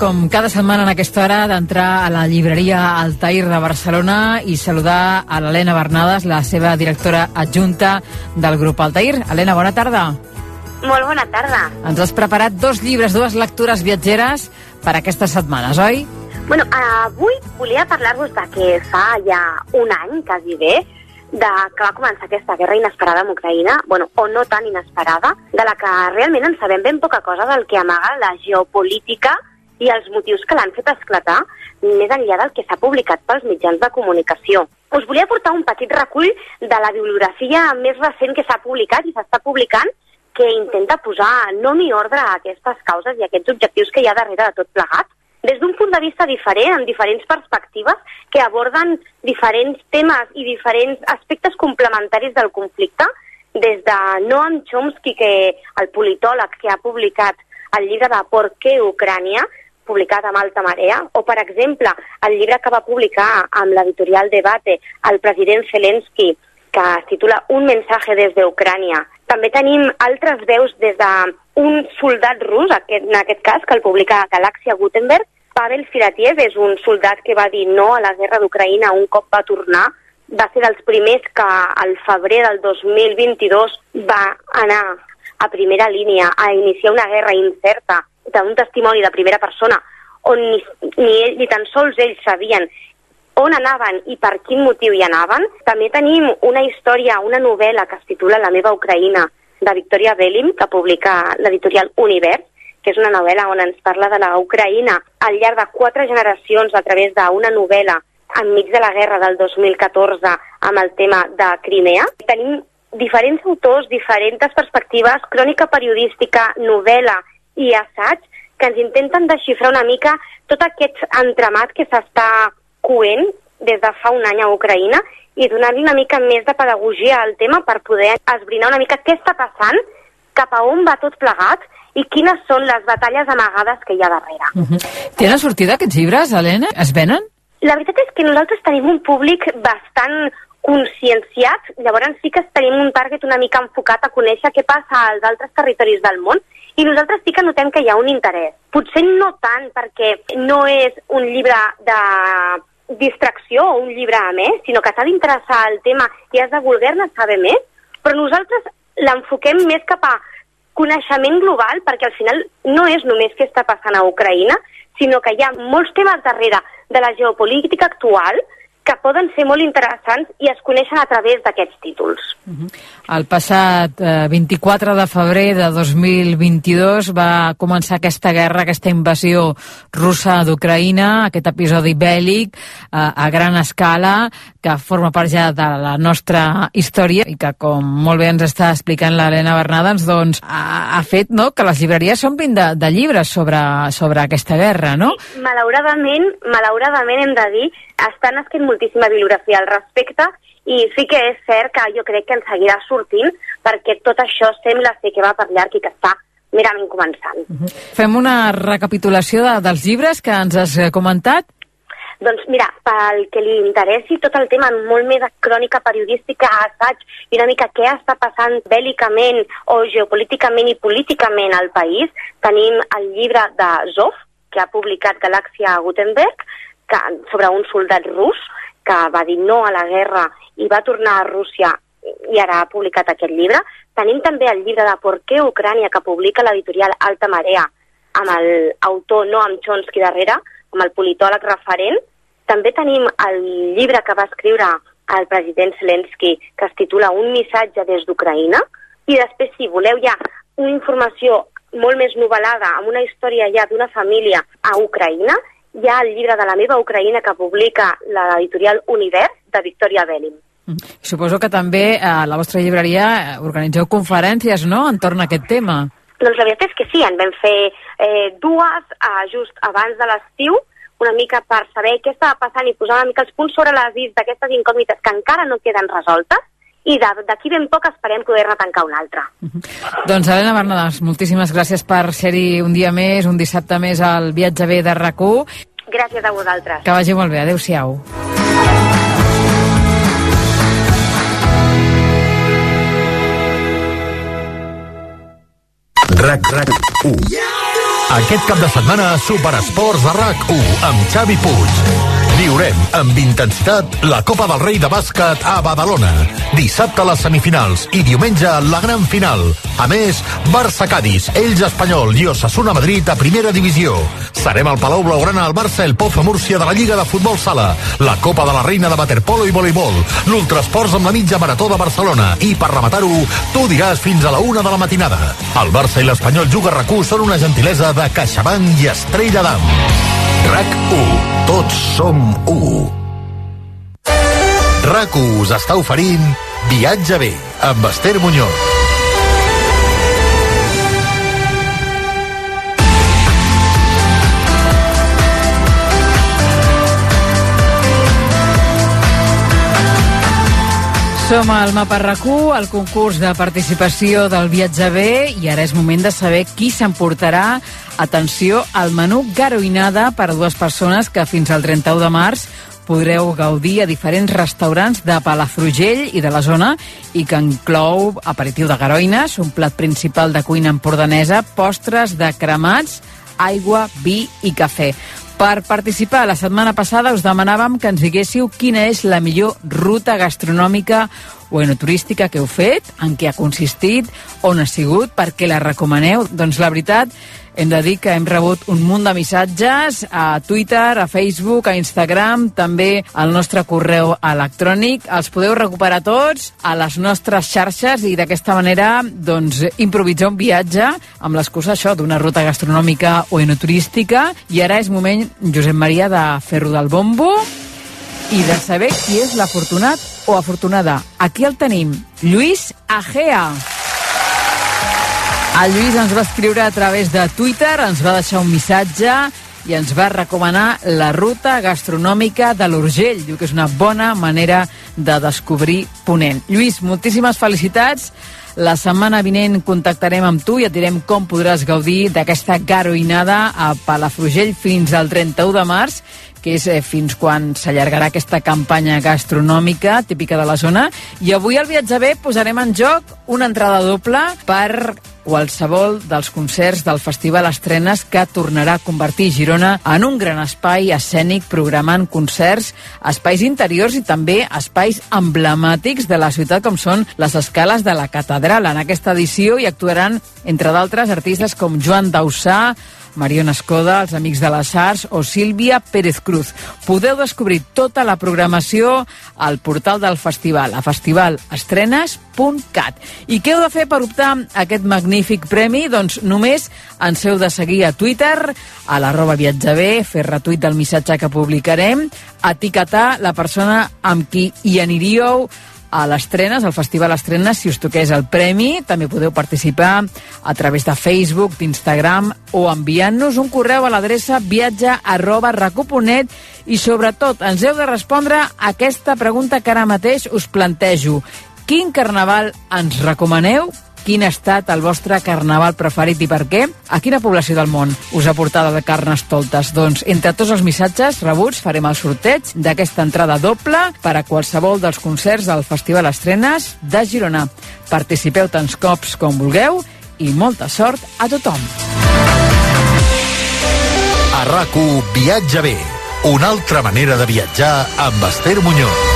Com cada setmana en aquesta hora, d'entrar a la llibreria Altair de Barcelona i saludar a l'Helena Bernades, la seva directora adjunta del grup Altair. Helena, bona tarda. Molt bona tarda. Ens has preparat dos llibres, dues lectures viatgeres per aquestes setmanes, oi? Bueno, avui volia parlar-vos de que fa ja un any, quasi bé, de que va començar aquesta guerra inesperada amb Ucraïna, bueno, o no tan inesperada, de la que realment en sabem ben poca cosa del que amaga la geopolítica i els motius que l'han fet esclatar, més enllà del que s'ha publicat pels mitjans de comunicació. Us volia portar un petit recull de la bibliografia més recent que s'ha publicat i s'està publicant, que intenta posar nom i ordre a aquestes causes i a aquests objectius que hi ha darrere de tot plegat, des d'un punt de vista diferent, amb diferents perspectives, que aborden diferents temes i diferents aspectes complementaris del conflicte, des de Noam Chomsky, que el politòleg que ha publicat el llibre de Por què Ucrània, publicat amb Alta Marea, o, per exemple, el llibre que va publicar amb l'editorial Debate el president Zelensky, que es titula Un mensaje des d'Ucrània. També tenim altres veus des d'un soldat rus, aquest, en aquest cas, que el publica Galàxia Gutenberg. Pavel Filatiev és un soldat que va dir no a la guerra d'Ucraïna un cop va tornar. Va ser dels primers que al febrer del 2022 va anar a primera línia a iniciar una guerra incerta d'un testimoni de primera persona on ni, ni ell ni tan sols ells sabien on anaven i per quin motiu hi anaven. També tenim una història, una novel·la que es titula La meva Ucraïna, de Victoria Bellim, que publica l'editorial Univers, que és una novel·la on ens parla de la Ucraïna al llarg de quatre generacions a través d'una novel·la enmig de la guerra del 2014 amb el tema de Crimea. Tenim diferents autors, diferents perspectives, crònica periodística, novel·la i assaig, que ens intenten desxifrar una mica tot aquest entramat que s'està coent des de fa un any a Ucraïna i donar-li una mica més de pedagogia al tema per poder esbrinar una mica què està passant, cap a on va tot plegat i quines són les batalles amagades que hi ha darrere. Uh -huh. Tenen sortida aquests llibres, Helena? Es venen? La veritat és que nosaltres tenim un públic bastant conscienciat, llavors sí que tenim un target una mica enfocat a conèixer què passa als altres territoris del món i nosaltres sí que notem que hi ha un interès. Potser no tant perquè no és un llibre de distracció o un llibre a més, sinó que t'ha d'interessar el tema i has de voler-ne saber més, però nosaltres l'enfoquem més cap a coneixement global, perquè al final no és només què està passant a Ucraïna, sinó que hi ha molts temes darrere de la geopolítica actual que poden ser molt interessants i es coneixen a través d'aquests títols. Uh -huh. El passat eh, 24 de febrer de 2022 va començar aquesta guerra, aquesta invasió russa d'Ucraïna, aquest episodi bèl·lic eh, a gran escala que forma part ja de la nostra història i que, com molt bé ens està explicant l'Helena Bernadans, doncs ha, ha fet no, que les llibreries s'omplin de, de llibres sobre, sobre aquesta guerra, no? Sí, malauradament, malauradament hem de dir estan escrint moltíssima bibliografia al respecte i sí que és cert que jo crec que en seguirà sortint perquè tot això sembla ser que va per llarg i que està merament començant. Uh -huh. Fem una recapitulació de, dels llibres que ens has eh, comentat. Doncs mira, pel que li interessi tot el tema molt més de crònica periodística, assaig i una mica què està passant bèl·licament o geopolíticament i políticament al país, tenim el llibre de Zoff, que ha publicat Galàxia Gutenberg, que, sobre un soldat rus que va dir no a la guerra i va tornar a Rússia i ara ha publicat aquest llibre. Tenim també el llibre de Por què Ucrània que publica l'editorial Alta Marea amb l'autor Noam Chomsky darrere, amb el politòleg referent. També tenim el llibre que va escriure el president Zelensky que es titula Un missatge des d'Ucraïna i després, si voleu ja una informació molt més novel·lada, amb una història ja d'una família a Ucraïna, hi ha el llibre de la meva Ucraïna que publica l'editorial Univers de Victoria Bellim. Mm. Suposo que també a la vostra llibreria eh, organitzeu conferències, no?, entorn a aquest tema. Doncs la veritat és que sí, en vam fer eh, dues eh, just abans de l'estiu, una mica per saber què estava passant i posar una mica els punts sobre les dits d'aquestes incògnites que encara no queden resoltes, i d'aquí ben poc esperem poder-ne tancar una altra. Uh -huh. Doncs Helena Bernades, moltíssimes gràcies per ser-hi un dia més, un dissabte més al Viatge B de rac Gràcies a vosaltres. Que vagi molt bé, adeu-siau. RAC RAC 1 Aquest cap de setmana Superesports de RAC 1 amb Xavi Puig Viurem amb intensitat la Copa del Rei de bàsquet a Badalona. Dissabte les semifinals i diumenge la gran final. A més, Barça-Cádiz, Ells Espanyol i Osasuna Madrid a primera divisió. Serem al Palau Blaugrana al Barça el Pozo Múrcia de la Lliga de Futbol Sala, la Copa de la Reina de Waterpolo i Voleibol, l'Ultrasports amb la mitja marató de Barcelona i per rematar-ho, tu diràs fins a la una de la matinada. El Barça i l'Espanyol Juga RAC1 són una gentilesa de CaixaBank i Estrella d'Am. RAC1. Tots som 1. RAC1 us està oferint Viatge bé amb Esther Muñoz. Som al Mapa RAC1, el concurs de participació del viatge B i ara és moment de saber qui s'emportarà, atenció, al menú garoïnada per a dues persones que fins al 31 de març podreu gaudir a diferents restaurants de Palafrugell i de la zona i que inclou aperitiu de garoines, un plat principal de cuina empordanesa, postres de cremats, aigua, vi i cafè. Per participar, la setmana passada us demanàvem que ens diguéssiu quina és la millor ruta gastronòmica o enoturística que heu fet, en què ha consistit, on ha sigut, per què la recomaneu. Doncs la veritat, hem de dir que hem rebut un munt de missatges a Twitter, a Facebook, a Instagram, també al nostre correu electrònic. Els podeu recuperar tots a les nostres xarxes i d'aquesta manera doncs, improvisar un viatge amb l'excusa això d'una ruta gastronòmica o enoturística. I ara és moment, Josep Maria, de fer-ho del bombo i de saber qui és l'afortunat o afortunada. Aquí el tenim, Lluís Agea. El Lluís ens va escriure a través de Twitter, ens va deixar un missatge i ens va recomanar la ruta gastronòmica de l'Urgell. Diu que és una bona manera de descobrir Ponent. Lluís, moltíssimes felicitats. La setmana vinent contactarem amb tu i et direm com podràs gaudir d'aquesta garoïnada a Palafrugell fins al 31 de març que és eh, fins quan s'allargarà aquesta campanya gastronòmica típica de la zona. I avui al Viatge B posarem en joc una entrada doble per qualsevol dels concerts del Festival Estrenes que tornarà a convertir Girona en un gran espai escènic programant concerts, espais interiors i també espais emblemàtics de la ciutat com són les escales de la catedral. En aquesta edició hi actuaran, entre d'altres, artistes com Joan Dausà, Mariona Escoda, els Amics de les Arts o Sílvia Pérez Cruz. Podeu descobrir tota la programació al portal del festival, a festivalestrenes.cat. I què heu de fer per optar a aquest magnífic premi? Doncs només ens heu de seguir a Twitter, a l'arroba viatjaber, fer retuit del missatge que publicarem, etiquetar la persona amb qui hi aniríeu a l'Estrenes, al Festival Estrenes, si us toqués el premi. També podeu participar a través de Facebook, d'Instagram o enviant-nos un correu a l'adreça viatge arroba recuponet i sobretot ens heu de respondre a aquesta pregunta que ara mateix us plantejo. Quin carnaval ens recomaneu quin ha estat el vostre carnaval preferit i per què? A quina població del món us ha portat de Carnestoltes? Doncs entre tots els missatges rebuts farem el sorteig d'aquesta entrada doble per a qualsevol dels concerts del Festival Estrenes de Girona. Participeu tants cops com vulgueu i molta sort a tothom. A rac Viatge bé. Una altra manera de viatjar amb Esther Muñoz.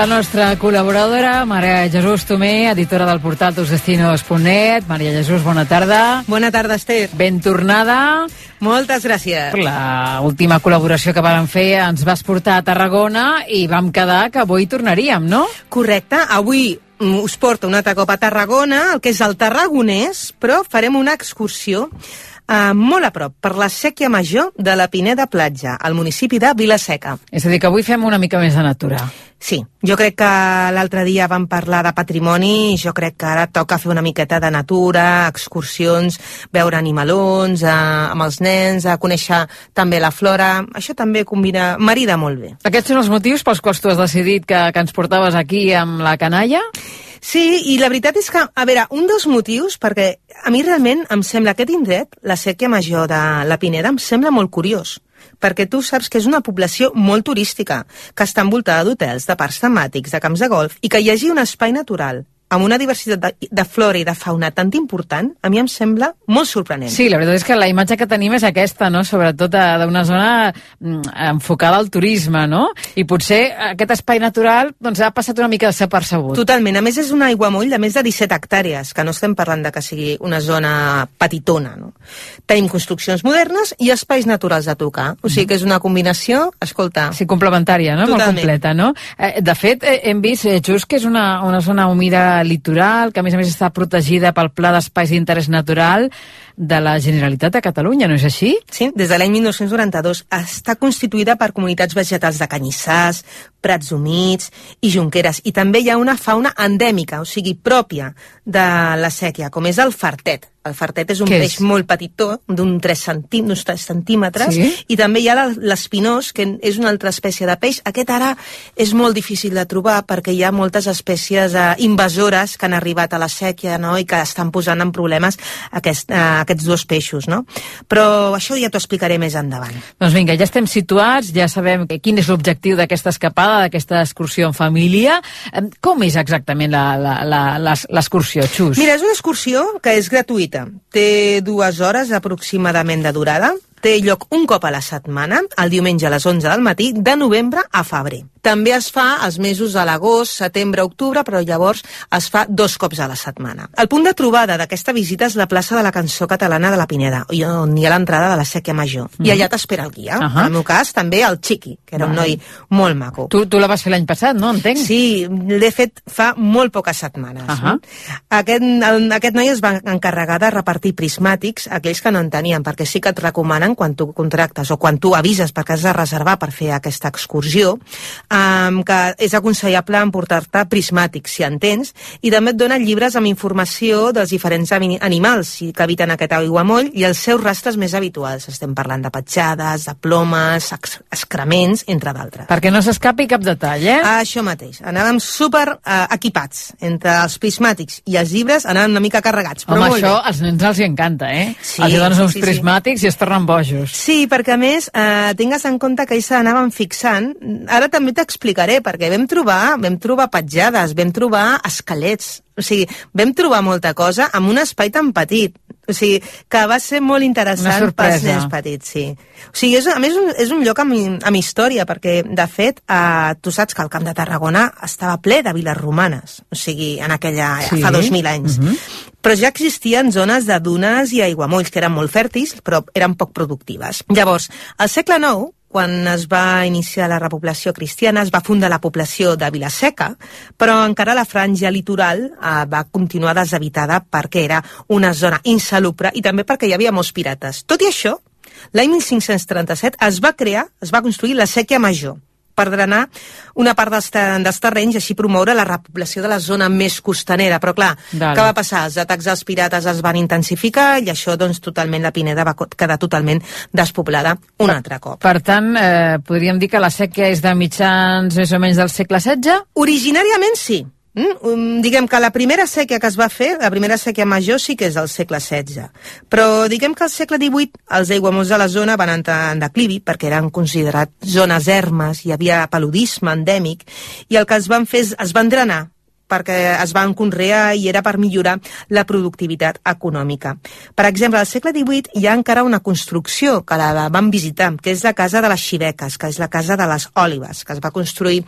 La nostra col·laboradora, Maria Jesús Tomé, editora del portal tusdestinos.net. Maria Jesús, bona tarda. Bona tarda, Esther. Ben tornada. Moltes gràcies. La última col·laboració que vam fer ens vas portar a Tarragona i vam quedar que avui tornaríem, no? Correcte. Avui mm, us porto un altre cop a Tarragona, el que és el Tarragonès, però farem una excursió eh, molt a prop, per la sèquia major de la Pineda Platja, al municipi de Vilaseca. És a dir, que avui fem una mica més de natura. Sí, jo crec que l'altre dia vam parlar de patrimoni i jo crec que ara toca fer una miqueta de natura, excursions, veure animalons eh, amb els nens, a conèixer també la flora. Això també combina, marida molt bé. Aquests són els motius pels quals tu has decidit que, que ens portaves aquí amb la canalla? Sí, i la veritat és que, a veure, un dels motius, perquè a mi realment em sembla aquest indret, la sèquia major de la Pineda, em sembla molt curiós perquè tu saps que és una població molt turística, que està envoltada d'hotels, de parcs temàtics, de camps de golf, i que hi hagi un espai natural amb una diversitat de, de flora i de fauna tan important, a mi em sembla molt sorprenent. Sí, la veritat és que la imatge que tenim és aquesta, no? sobretot d'una zona mm, enfocada al turisme, no? I potser aquest espai natural doncs, ha passat una mica desapercebut. Totalment. A més, és un aiguamoll de més de 17 hectàrees, que no estem parlant de que sigui una zona petitona. No? Tenim construccions modernes i espais naturals a tocar. O sigui que és una combinació, escolta... Sí, complementària, no? Totalment. Molt completa, no? Eh, de fet, eh, hem vist, eh, just que és una, una zona humida litoral, que a més a més està protegida pel Pla d'Espais d'Interès Natural. De la Generalitat de Catalunya, no és així? Sí, des de l'any 1992 està constituïda per comunitats vegetals de canyissars, prats humits i jonqueres. I també hi ha una fauna endèmica, o sigui, pròpia de la sèquia, com és el fartet. El fartet és un Què peix és? molt petitó, d'un 3 centí d'uns 3 centímetres, Sí? i també hi ha l'espinós, que és una altra espècie de peix. Aquest ara és molt difícil de trobar perquè hi ha moltes espècies eh, invasores que han arribat a la sèquia no? i que estan posant en problemes aquest, eh, aquests dos peixos. No? Però això ja t'ho explicaré més endavant. Doncs vinga, ja estem situats, ja sabem quin és l'objectiu d'aquesta escapada, d'aquesta excursió en família. Com és exactament la- la- la- l'es- l'excursió, Xus? Mira, és una excursió que és gratuïta. Té dues hores aproximadament de durada. Té lloc un cop a la setmana, el diumenge a les 11 del matí, de novembre a febrer. També es fa els mesos de l'agost, setembre, octubre, però llavors es fa dos cops a la setmana. El punt de trobada d'aquesta visita és la plaça de la Cançó Catalana de la Pineda, i on hi ha l'entrada de la Sèquia Major. I Mhm. allà t'espera el guia. Ahà. En el meu cas, també el Chiqui, que era un Vale. noi molt maco. Tu, tu la vas fer l'any passat, no? Entenc. Sí, l'he fet fa molt poques setmanes. Ahà. no? Aquest, el, aquest noi es va encarregar de repartir prismàtics aquells que no en tenien, perquè sí que et recomanen quan tu contractes o quan tu avises perquè has de reservar per fer aquesta excursió, um, que és aconsellable emportar-te prismàtics, si en tens, i també et donen llibres amb informació dels diferents animals que habiten aquest aiguamoll i els seus rastres més habituals. Estem parlant de petjades, de plomes, ex excrements, entre d'altres. Perquè no s'escapi cap detall, eh? Això mateix. Anàvem super eh, equipats. Entre els prismàtics i els llibres anàvem una mica carregats. Però Home, això bé. als nens els hi encanta, eh? Sí, els hi dones sí, uns sí, sí. prismàtics i es tornen bojos. Sí, perquè a més, eh, tingues en compte que ells s'anaven fixant, ara també t'explicaré, perquè vam trobar, vam trobar petjades, vam trobar esquelets, o sigui, vam trobar molta cosa amb un espai tan petit. O sigui, que va ser molt interessant pels nens petits, sí. O sigui, és, a més, un, és un lloc amb, amb història, perquè, de fet, eh, tu saps que el Camp de Tarragona estava ple de viles romanes, o sigui, en aquella... Sí. fa 2.000 anys. Mhm. Però ja existien zones de dunes i aiguamolls que eren molt fèrtils, però eren poc productives. Llavors, al segle IX, quan es va iniciar la repoblació cristiana, es va fundar la població de Vilaseca, però encara la franja litoral eh, va continuar deshabitada perquè era una zona insalubre i també perquè hi havia molts pirates. Tot i això, l'any 1537 es va crear, es va construir la sèquia major, per drenar una part dels, dels terrenys i així promoure la repoblació de la zona més costanera. Però clar, Vale. què va passar? Els atacs als pirates es van intensificar i això, doncs, totalment, la Pineda va quedar totalment despoblada un altre cop. Per tant, eh, podríem dir que la sèquia és de mitjans més o menys del segle XVI? Originàriament sí. Mm? Um, diguem que la primera sèquia que es va fer, la primera sèquia major sí que és del segle XVI. Però diguem que al segle XVIII els aiguamolls de la zona van entrar en declivi perquè eren considerats zones ermes, hi havia paludisme endèmic, i el que es van fer és, es van drenar perquè es van conrear i era per millorar la productivitat econòmica. Per exemple, al segle XVIII hi ha encara una construcció que la vam visitar, que és la casa de les Xiveques, que és la casa de les Òlives, que es va construir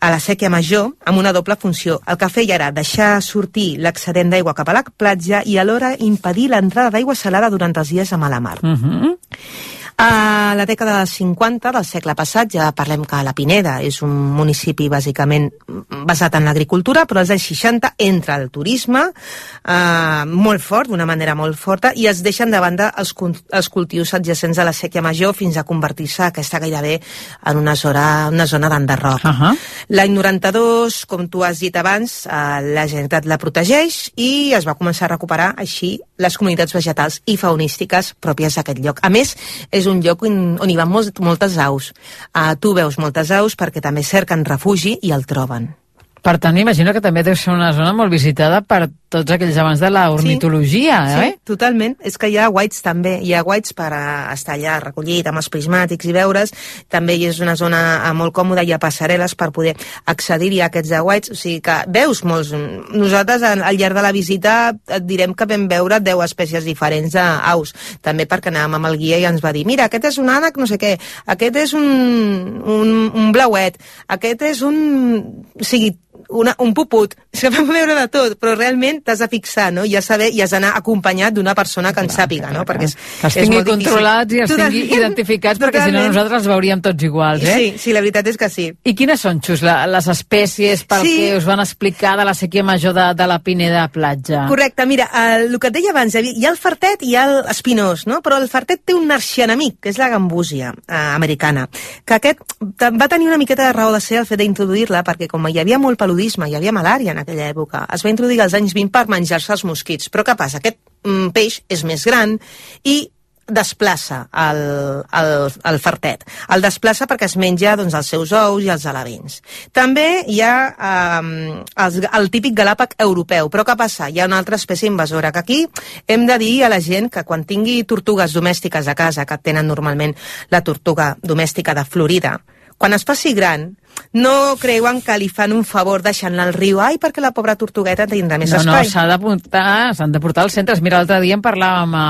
a la sèquia major amb una doble funció. El que feia era deixar sortir l'excedent d'aigua cap a la platja i alhora impedir l'entrada d'aigua salada durant els dies a mala mar. Uh -huh. A la dècada dels 50 del segle passat ja parlem que la Pineda és un municipi bàsicament basat en l'agricultura, però als anys 60 entra el turisme eh, molt fort, d'una manera molt forta, i es deixen de banda els, els cultius adjacents a la sèquia major fins a convertir-se aquesta gairebé en una zona, una zona d'enderroc. Uh -huh. L'any 92, com tu has dit abans, eh, la Generalitat la protegeix i es va començar a recuperar així les comunitats vegetals i faunístiques pròpies d'aquest lloc. A més, és un lloc on, on hi van molts, moltes aus. Uh, tu veus moltes aus perquè també cerquen refugi i el troben. Per tant, imagino que també deu ser una zona molt visitada per tots aquells amants de la ornitologia, sí, eh? totalment. És que hi ha guaits també. Hi ha guaits per a estar allà recollit amb els prismàtics i veure's. També hi és una zona eh, molt còmoda, hi ha passarel·les per poder accedir-hi a aquests aguaits. O sigui que veus molts... Nosaltres al, al llarg de la visita et direm que vam veure 10 espècies diferents d'aus. També perquè anàvem amb el guia i ens va dir mira, aquest és un ànec no sé què, aquest és un, un, un blauet, aquest és un... O sigui, una, un puput, és que vam veure de tot, però realment t'has de fixar, no? I has, saber, i has d'anar acompanyat d'una persona que en sàpiga, no? Perquè és, Que els és tingui difícil. controlats i els tingui Totalment. identificats, perquè si no Totalment. nosaltres els veuríem tots iguals, eh? Sí, sí, la veritat és que sí. I quines són, Xus, la, les espècies pel Sí. que us van explicar de la sequia major de, de la Pineda Platja? Correcte, mira, el, el que et deia abans, hi ha el fartet i hi ha l'espinós, no? però el fartet té un arxienemic, que és la gambúsia eh, americana, que aquest va tenir una miqueta de raó de ser el fet d'introduir-la, perquè com hi havia molt paludisme, hi havia malària en aquella època, es va introduir als anys 20 per menjar-se els mosquits. Però què passa? Aquest mm, peix és més gran i desplaça el, el, el fartet. El desplaça perquè es menja doncs, els seus ous i els alevins. També hi ha eh, els, el típic galàpag europeu, però què passa? Hi ha una altra espècie invasora, que aquí hem de dir a la gent que quan tingui tortugues domèstiques a casa, que tenen normalment la tortuga domèstica de Florida, quan es faci gran, no creuen que li fan un favor deixant-la al riu, ai, perquè la pobra tortugueta tindrà més no, no, espai. s'ha d'apuntar, s'han de portar als centres. Mira, l'altre dia en parlàvem a,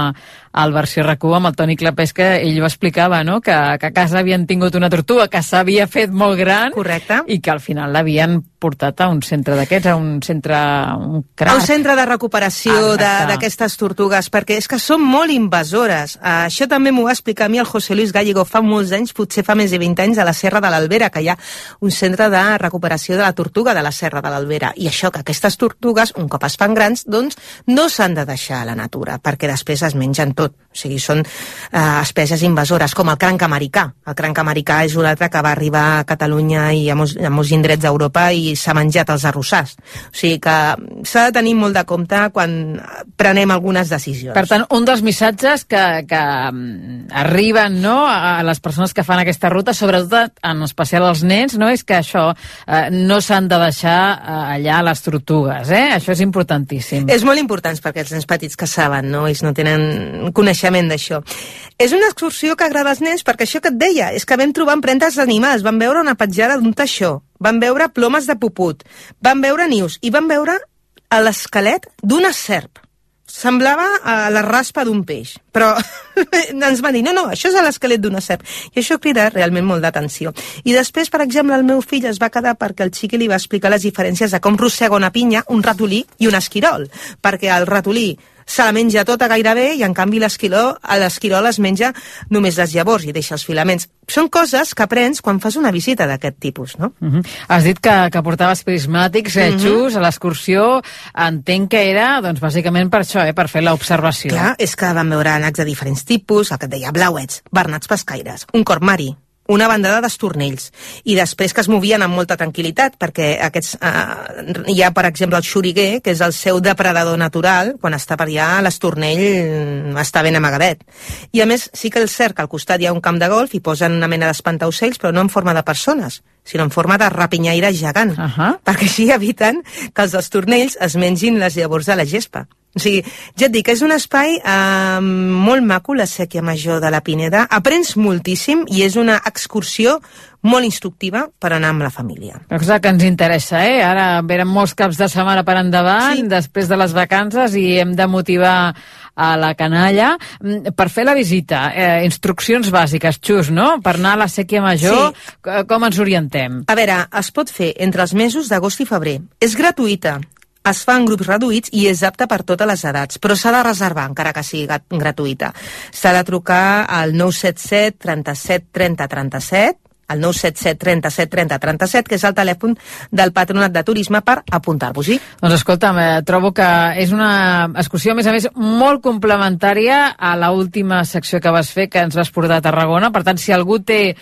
al versió RAC1 amb el Toni Clapés, que ell ho explicava, no?, que, que a casa havien tingut una tortuga que s'havia fet molt gran Correcte. i que al final l'havien portat a un centre d'aquests, a un centre, un a crac. un centre de recuperació d'aquestes tortugues, perquè és que són molt invasores. Uh, això també m'ho va explicar a mi el José Luis Gallego fa molts anys, potser fa més de 20 anys, a la Serra de l'Albera, que hi ha un centre de recuperació de la tortuga de la Serra de l'Albera. I això, que aquestes tortugues, un cop es fan grans, doncs no s'han de deixar a la natura, perquè després es mengen tot. O sigui, són uh, espècies invasores, com el cranc americà. El cranc americà és un altre que va arribar a Catalunya i a molts, a molts indrets d'Europa i s'ha menjat els arrossars. O sigui que s'ha de tenir molt de compte quan prenem algunes decisions. Per tant, un dels missatges que, que mm, arriben no, a les persones que fan aquesta ruta, sobretot en especial als nens, no, és que això eh, no s'han de deixar eh, allà les tortugues. Eh? Això és importantíssim. És molt important perquè els nens petits que saben, no? ells no tenen coneixement d'això. És una excursió que agrada als nens perquè això que et deia, és que vam trobar empremtes d'animals, vam veure una petjada d'un teixó, vam veure plomes de puput, vam veure nius i vam veure l'esquelet d'una serp. Semblava a la raspa d'un peix, però ens van dir, no, no, això és l'esquelet d'una serp. I això crida realment molt d'atenció. I després, per exemple, el meu fill es va quedar perquè el xiqui li va explicar les diferències de com rossega una pinya, un ratolí i un esquirol. Perquè el ratolí se la menja tota gairebé i en canvi l'esquirol es menja només les llavors i deixa els filaments. Són coses que aprens quan fas una visita d'aquest tipus, no? Uh -huh. Has dit que, que portaves prismàtics, eh, Mhm. Xus, a l'excursió. Entenc que era, doncs, bàsicament per això, eh, per fer l'observació. Clar, és que vam veure ànecs de diferents tipus, el que et deia blauets, bernats pescaires, un corp marí, una bandada d'estornells. I després que es movien amb molta tranquil·litat perquè aquests, eh, hi ha per exemple el xuriguer que és el seu depredador natural quan està per allà l'estornell està ben amagadet. I a més sí que cert que al costat hi ha un camp de golf i posen una mena d'espantaocells però no en forma de persones sinó en forma de rapinyaire gegant uh -huh. perquè així eviten que els estornells es mengin les llavors de la gespa o sigui, ja et dic, és un espai eh, molt maco, la sèquia major de la Pineda. Aprens moltíssim i és una excursió molt instructiva per anar amb la família. Que ens interessa, eh? Ara venen molts caps de setmana per endavant, sí. després de les vacances, i hem de motivar a la canalla Mm, per fer la visita. Eh, instruccions bàsiques, Xus, no? Per anar a la sèquia major, sí. com ens orientem? A veure, es pot fer entre els mesos d'agost i febrer. És gratuïta. Es fa en grups reduïts i és apta per totes les edats, però s'ha de reservar, encara que sigui gratuïta. S'ha de trucar al 977 37 30 37 al 977 37 30 37, que és el telèfon del Patronat de Turisme per apuntar-vos-hi. Doncs escolta'm, eh, trobo que és una excursió, a més a més, molt complementària a la última secció que vas fer, que ens vas portar a Tarragona. Per tant, si algú té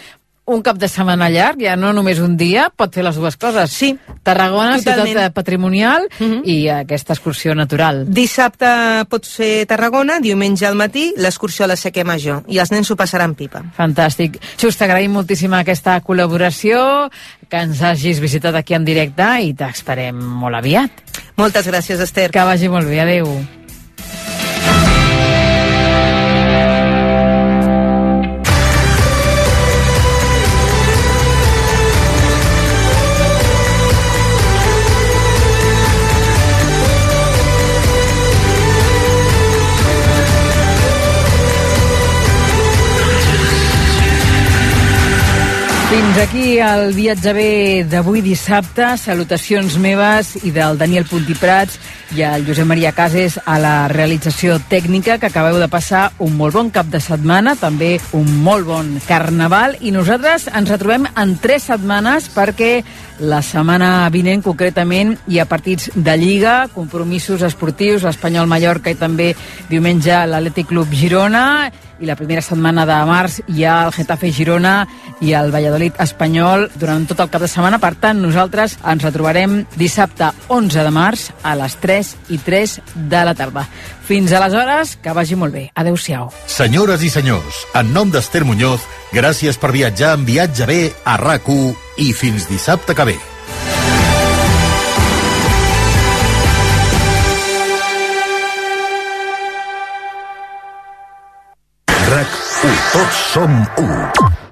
un cap de setmana llarg, ja no només un dia, pot fer les dues coses. Sí. Tarragona, Totalment. ciutat eh, patrimonial, uh -huh. i aquesta excursió natural. Dissabte pots fer Tarragona, diumenge al matí l'excursió a la Sèquia Major i els nens s'ho passaran pipa. Fantàstic. Xus, t'agraïm moltíssim aquesta col·laboració, que ens hagis visitat aquí en directe i t'esperem molt aviat. Moltes gràcies, Esther. Que vagi molt bé. Adéu. be Fins aquí el viatge bé d'avui dissabte. Salutacions meves i del Daniel Puntiprats i el Josep Maria Cases a la realització tècnica que acabeu de passar un molt bon cap de setmana, també un molt bon carnaval i nosaltres ens retrobem en tres setmanes perquè la setmana vinent, concretament, hi ha partits de Lliga, compromisos esportius, l'Espanyol Mallorca i també diumenge l'Atlètic Club Girona, i la primera setmana de març hi ha el Getafe Girona i el Valladolid Espanyol durant tot el cap de setmana. Per tant, nosaltres ens retrobarem dissabte 11 de març a les 3 i 3 de la tarda. Fins aleshores, que vagi molt bé. Adéu-siau. Senyores i senyors, en nom d'Ester Muñoz, gràcies per viatjar en Viatge B a rac i fins dissabte que ve. RAC1. Tots som 1.